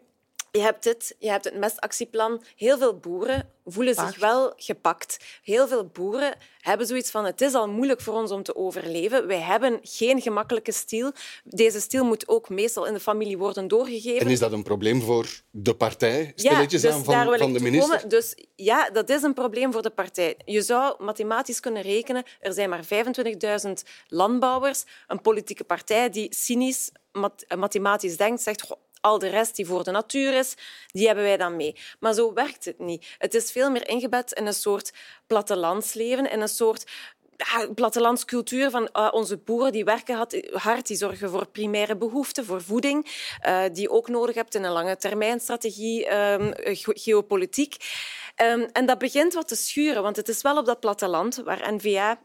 Je hebt dit, je hebt het mestactieplan. Heel veel boeren voelen zich wel gepakt. Heel veel boeren hebben zoiets van het is al moeilijk voor ons om te overleven. Wij hebben geen gemakkelijke stiel. Deze stiel moet ook meestal in de familie worden doorgegeven. En is dat een probleem voor de partij? Stilletjes ja, dus aan van, van de minister? Komen. Dus ja, dat is een probleem voor de partij. Je zou mathematisch kunnen rekenen, er zijn maar 25.000 landbouwers. Een politieke partij die cynisch mathematisch denkt, zegt al de rest die voor de natuur is, die hebben wij dan mee. Maar zo werkt het niet. Het is veel meer ingebed in een soort plattelandsleven, in een soort plattelandscultuur van uh, onze boeren die werken hard, die zorgen voor primaire behoeften, voor voeding, uh, die je ook nodig hebt in een lange termijnstrategie, um, geopolitiek. Um, en dat begint wat te schuren, want het is wel op dat platteland waar N-VA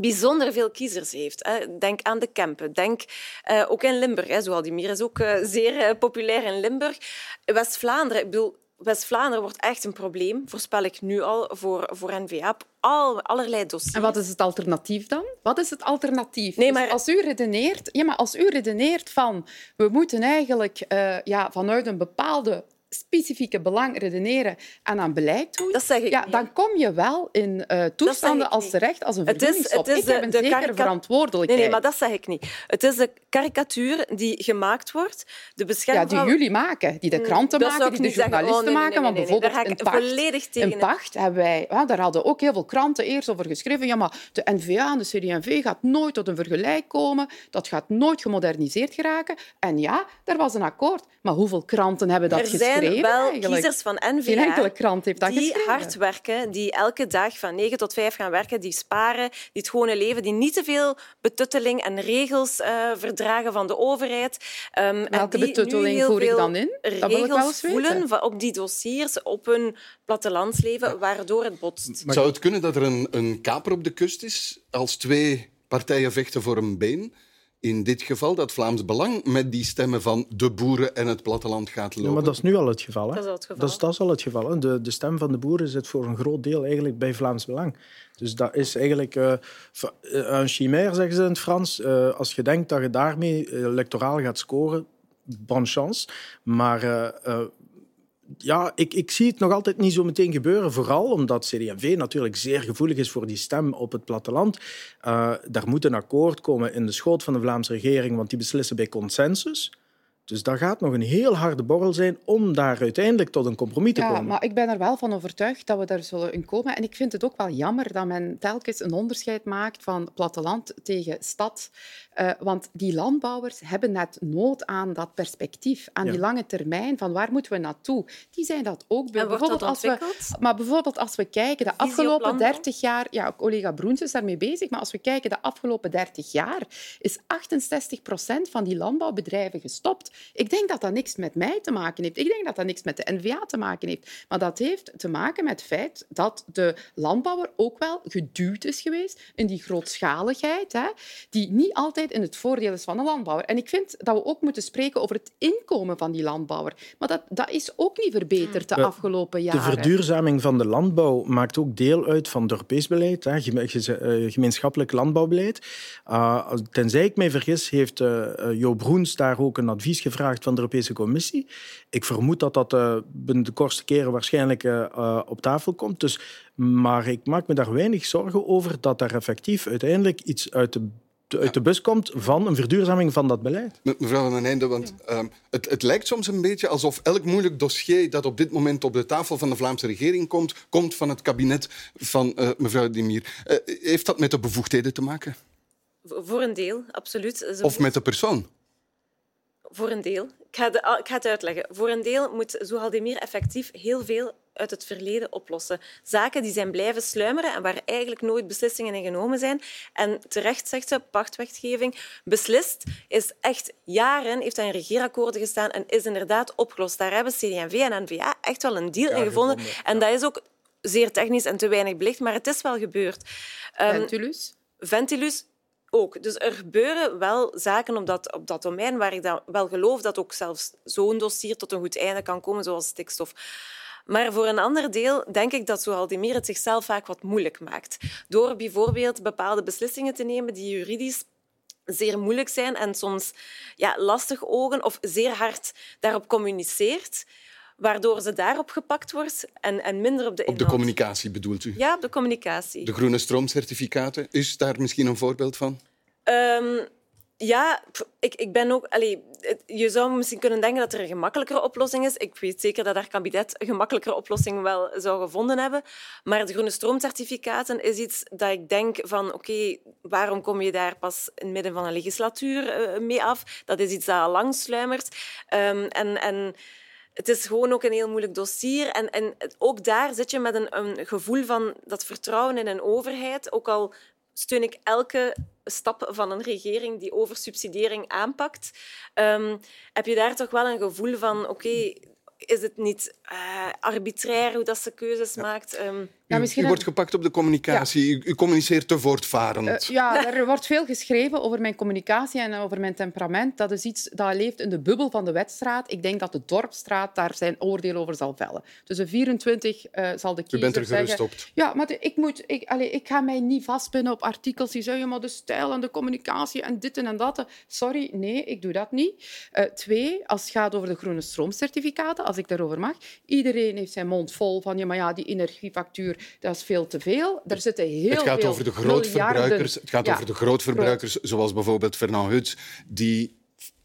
bijzonder veel kiezers heeft. Denk aan de Kempen. Denk uh, ook in Limburg. Zoaldimir is ook uh, zeer uh, populair in Limburg. West-Vlaanderen, ik bedoel, West-Vlaanderen wordt echt een probleem, voorspel ik nu al, voor, voor N-VA op al, allerlei dossiers. En wat is het alternatief dan? Wat is het alternatief? Nee, dus maar... Dus als, u redeneert, ja, maar als u redeneert van we moeten eigenlijk uh, ja, vanuit een bepaalde specifieke belang redeneren en aan beleid doen, dat zeg ik ja, dan kom je wel in uh, toestanden als terecht als een vergunningsstop. Ik heb een de zekere verantwoordelijkheid. Nee, nee, maar dat zeg ik niet. Het is de karikatuur die gemaakt wordt. De bescherming ja, die jullie maken, die de kranten maken, die de journalisten maken. Want bijvoorbeeld in pacht, in pacht hebben wij, ja, daar hadden ook heel veel kranten eerst over geschreven. Ja, maar de NVA en de CD&V gaat nooit tot een vergelijk komen. Dat gaat nooit gemoderniseerd geraken. En ja, er was een akkoord. Maar hoeveel kranten hebben dat geschreven? Wel kiezers van NVA Geen enkele krant heeft dat die geschreven. hard werken, die elke dag van 9 tot 5 gaan werken, die sparen, die het gewone leven, die niet te veel betutteling en regels uh, verdragen van de overheid. Um, Welke betutteling voer ik dan in? Dat wil ik wel voelen op die dossiers, op hun plattelandsleven, waardoor het botst. Zou het kunnen dat er een, een kaper op de kust is als twee partijen vechten voor een been? In dit geval dat Vlaams Belang met die stemmen van de boeren en het platteland gaat lopen. Ja, maar dat is nu al het geval. Hè? Dat is al het geval. Dat is, dat is al het geval. Hè? De, de stem van de boeren zit voor een groot deel eigenlijk bij Vlaams Belang. Dus dat is eigenlijk uh, een chimère, zeggen ze in het Frans. Uh, als je denkt dat je daarmee electoraal gaat scoren, bonne chance. Maar uh, ja, ik, ik zie het nog altijd niet zo meteen gebeuren. Vooral omdat CD&V natuurlijk zeer gevoelig is voor die stem op het platteland. Uh, daar moet een akkoord komen in de schoot van de Vlaamse regering, want die beslissen bij consensus. Dus dat gaat nog een heel harde borrel zijn om daar uiteindelijk tot een compromis te ja, komen. Maar ik ben er wel van overtuigd dat we daar zullen in komen. En ik vind het ook wel jammer dat men telkens een onderscheid maakt van platteland tegen stad. Uh, want die landbouwers hebben net nood aan dat perspectief, aan ja. die lange termijn van waar moeten we naartoe. Die zijn dat ook. bijvoorbeeld als we, maar bijvoorbeeld als we kijken de afgelopen 30 jaar, ja, collega Broens is daarmee bezig, maar als we kijken de afgelopen 30 jaar, is 68 procent van die landbouwbedrijven gestopt. Ik denk dat dat niks met mij te maken heeft. Ik denk dat dat niks met de NVA te maken heeft. Maar dat heeft te maken met het feit dat de landbouwer ook wel geduwd is geweest in die grootschaligheid, hè, die niet altijd in het voordeel is van de landbouwer. En ik vind dat we ook moeten spreken over het inkomen van die landbouwer. Maar dat, dat is ook niet verbeterd de afgelopen jaren. De verduurzaming van de landbouw maakt ook deel uit van het Europees beleid, hè, eh, gemeenschappelijk landbouwbeleid. Uh, tenzij ik mij vergis, heeft uh, Jo Broens daar ook een advies gevraagd van de Europese Commissie. Ik vermoed dat dat uh, binnen de kortste keren waarschijnlijk uh, op tafel komt. Dus, maar ik maak me daar weinig zorgen over dat er effectief uiteindelijk iets uit de uit de bus komt van een verduurzaming van dat beleid. Mevrouw van den Einde, want uh, het, het, lijkt soms een beetje alsof elk moeilijk dossier dat op dit moment op de tafel van de Vlaamse regering komt, komt van het kabinet van uh, mevrouw Dimir. Uh, heeft dat met de bevoegdheden te maken? Voor een deel, absoluut. Of met de persoon? Voor een deel. Ik ga, de, ik ga het uitleggen. Voor een deel moet Zohaldemir effectief heel veel uit het verleden oplossen. Zaken die zijn blijven sluimeren en waar eigenlijk nooit beslissingen in genomen zijn. En terecht zegt ze, pachtwetgeving beslist, is echt jaren, heeft hij in regeerakkoorden gestaan en is inderdaad opgelost. Daar hebben CD&V en N-VA echt wel een deal ja, in gevonden. gevonden. En dat is ook zeer technisch en te weinig belicht, maar het is wel gebeurd. Um, Ventilus? Ventilus ook. Dus er gebeuren wel zaken op dat, op dat domein waar ik dan wel geloof dat ook zelfs zo'n dossier tot een goed einde kan komen, zoals stikstof. Maar voor een ander deel denk ik dat Zoaldemir het zichzelf vaak wat moeilijk maakt. Door bijvoorbeeld bepaalde beslissingen te nemen die juridisch zeer moeilijk zijn en soms ja, lastig ogen of zeer hard daarop communiceert waardoor ze daarop gepakt wordt en, en minder op de Op de communicatie bedoelt u? Ja, op de communicatie. De groene stroomcertificaten, is daar misschien een voorbeeld van? Um, ja, ik, ik ben ook... Allee, je zou misschien kunnen denken dat er een gemakkelijkere oplossing is. Ik weet zeker dat haar kabinet een gemakkelijkere oplossing wel zou gevonden hebben. Maar de groene stroomcertificaten is iets dat ik denk van... Oké, waarom kom je daar pas in het midden van een legislatuur uh, mee af? Dat is iets dat al lang sluimert. Um, en... en het is gewoon ook een heel moeilijk dossier. En, en ook daar zit je met een, een gevoel van dat vertrouwen in een overheid. Ook al steun ik elke stap van een regering die oversubsidiëring aanpakt. Um, heb je daar toch wel een gevoel van, oké, is het niet uh, arbitrair hoe dat ze keuzes ja. maakt? Um, ja, u, u wordt gepakt op de communicatie. Ja. U, u, communiceert te voortvarend. Uh, ja, er wordt veel geschreven over mijn communicatie en over mijn temperament. Dat is iets dat leeft in de bubbel van de wedstraat. Ik denk dat de Dorpstraat daar zijn oordeel over zal vellen. Dus de 24 uh, zal de kiezer U bent er gerust. Ja, maar de, ik, moet, ik, allez, ik ga mij niet vastpinnen op artikels die zeggen maar de stijl en de communicatie en dit en dat. Sorry, nee, ik doe dat niet. Uh, twee, als het gaat over de groene stroomcertificaten, als ik daarover mag. Iedereen heeft zijn mond vol van ja, maar ja, die energiefactuur dat is veel te veel. Er zitten heel het gaat veel over de grootverbruikers. Het gaat ja, over de grootverbruikers, zoals bijvoorbeeld Fernand Huts, die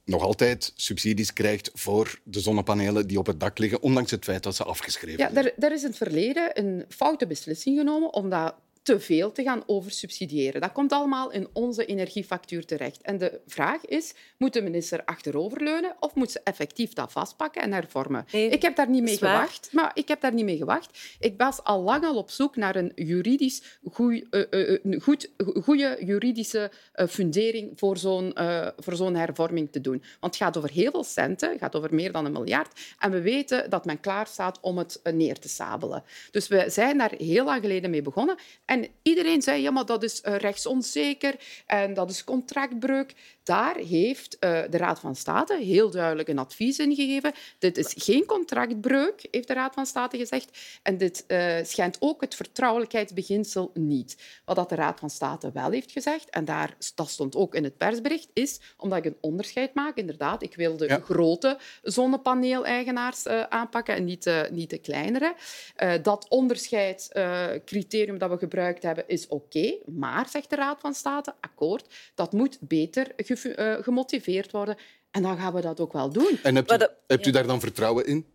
nog altijd subsidies krijgt voor de zonnepanelen die op het dak liggen, ondanks het feit dat ze afgeschreven ja, er, er is in het verleden een foute beslissing genomen om dat te veel te gaan oversubsidiëren. Dat komt allemaal in onze energiefactuur terecht. En de vraag is, moet de minister achteroverleunen of moet ze effectief dat vastpakken en hervormen? Nee, ik heb daar niet mee zwaar. gewacht. Maar ik heb daar niet mee gewacht. Ik was al lang al op zoek naar een juridisch goeie, uh, uh, een goed, goede juridische fundering voor zo'n voor zo'n hervorming te doen. Want het gaat over heel veel centen, het gaat over meer dan een miljard. En we weten dat men klaar staat om het neer te sabelen. Dus we zijn daar heel lang geleden mee begonnen. En iedereen zei, ja, maar dat is uh, rechtsonzeker en dat is contractbreuk. Daar heeft uh, de Raad van State heel duidelijk een advies in gegeven. Dit is geen contractbreuk, heeft de Raad van State gezegd. En dit uh, schendt ook het vertrouwelijkheidsbeginsel niet. Wat dat de Raad van State wel heeft gezegd, en daar, dat stond ook in het persbericht, is omdat ik een onderscheid maak. Inderdaad, ik wil de ja. grote zonnepaneeleigenaars aanpakken en niet de, niet de kleinere. dat onderscheidscriterium dat we gebruikt hebben, is oké. Okay, maar, zegt de Raad van State, akkoord, dat moet beter ge uh, gemotiveerd worden. En dan gaan we dat ook wel doen. En hebt u, de, hebt u daar dan vertrouwen in?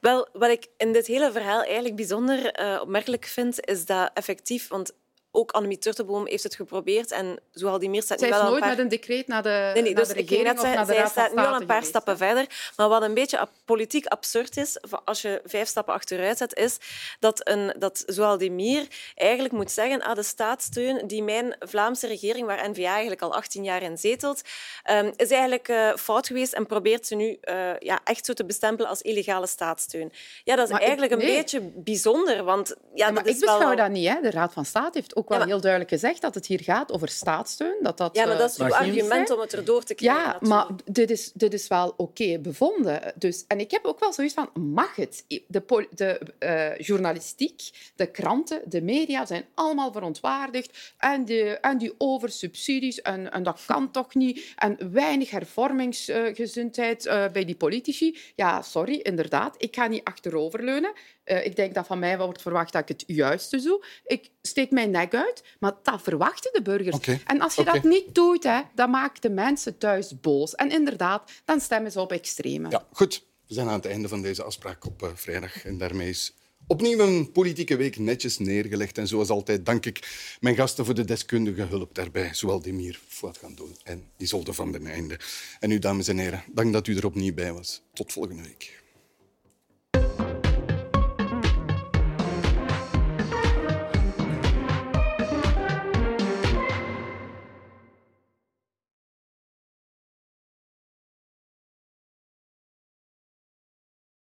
Wel, wat ik in dit hele verhaal eigenlijk bijzonder uh, opmerkelijk vind, is dat effectief... Want ook Annemie Turtelboom heeft het geprobeerd en Zoaldimir staat Zij nu is nooit een paar... met een decreet naar de, nee, nee, naar dus de ik ging regering net of naar de zij Raad staat nu al een paar geweest, stappen verder. Maar wat een beetje politiek absurd is, als je vijf stappen achteruit zet, is dat, een, dat Zoaldimir eigenlijk moet zeggen ah, de staatssteun die mijn Vlaamse regering, waar N-VA eigenlijk al 18 jaar in zetelt, um, is eigenlijk uh, fout geweest en probeert ze nu uh, ja, echt zo te bestempelen als illegale staatssteun. Ja, dat is Maar eigenlijk ik- een beetje bijzonder, want ja, Ja, dat maar is ik beschouw wel... dat niet. Hè. De Raad van State heeft ook wel Ja, maar- heel duidelijk gezegd dat het hier gaat over staatssteun. Dat dat, Ja, maar eh, dat is uw argument om het erdoor te krijgen. Ja, natuurlijk. maar dit is, dit is wel oké bevonden. Dus, en ik heb ook wel zoiets van, mag het? De, de eh, journalistiek, de kranten, de media zijn allemaal verontwaardigd. En, de, en die oversubsidies, en, en dat kan toch niet. En weinig hervormingsgezindheid eh, bij die politici. Ja, sorry, inderdaad. Ik ga niet achteroverleunen. Eh, ik denk dat van mij wordt verwacht dat ik het juiste doe. Ik steek mijn nek uit, maar dat verwachten de burgers. En als je dat niet doet, hè, dan maakt de mensen thuis boos. En inderdaad, dan stemmen ze op extreme. Ja, goed. We zijn aan het einde van deze afspraak op eh, vrijdag. En daarmee is opnieuw een politieke week netjes neergelegd. En zoals altijd dank ik mijn gasten voor de deskundige hulp daarbij. Zowel Demir Fouad-Gandoul en Isolde van den Einde. En u, dames en heren, dank dat u er opnieuw bij was. Tot volgende week.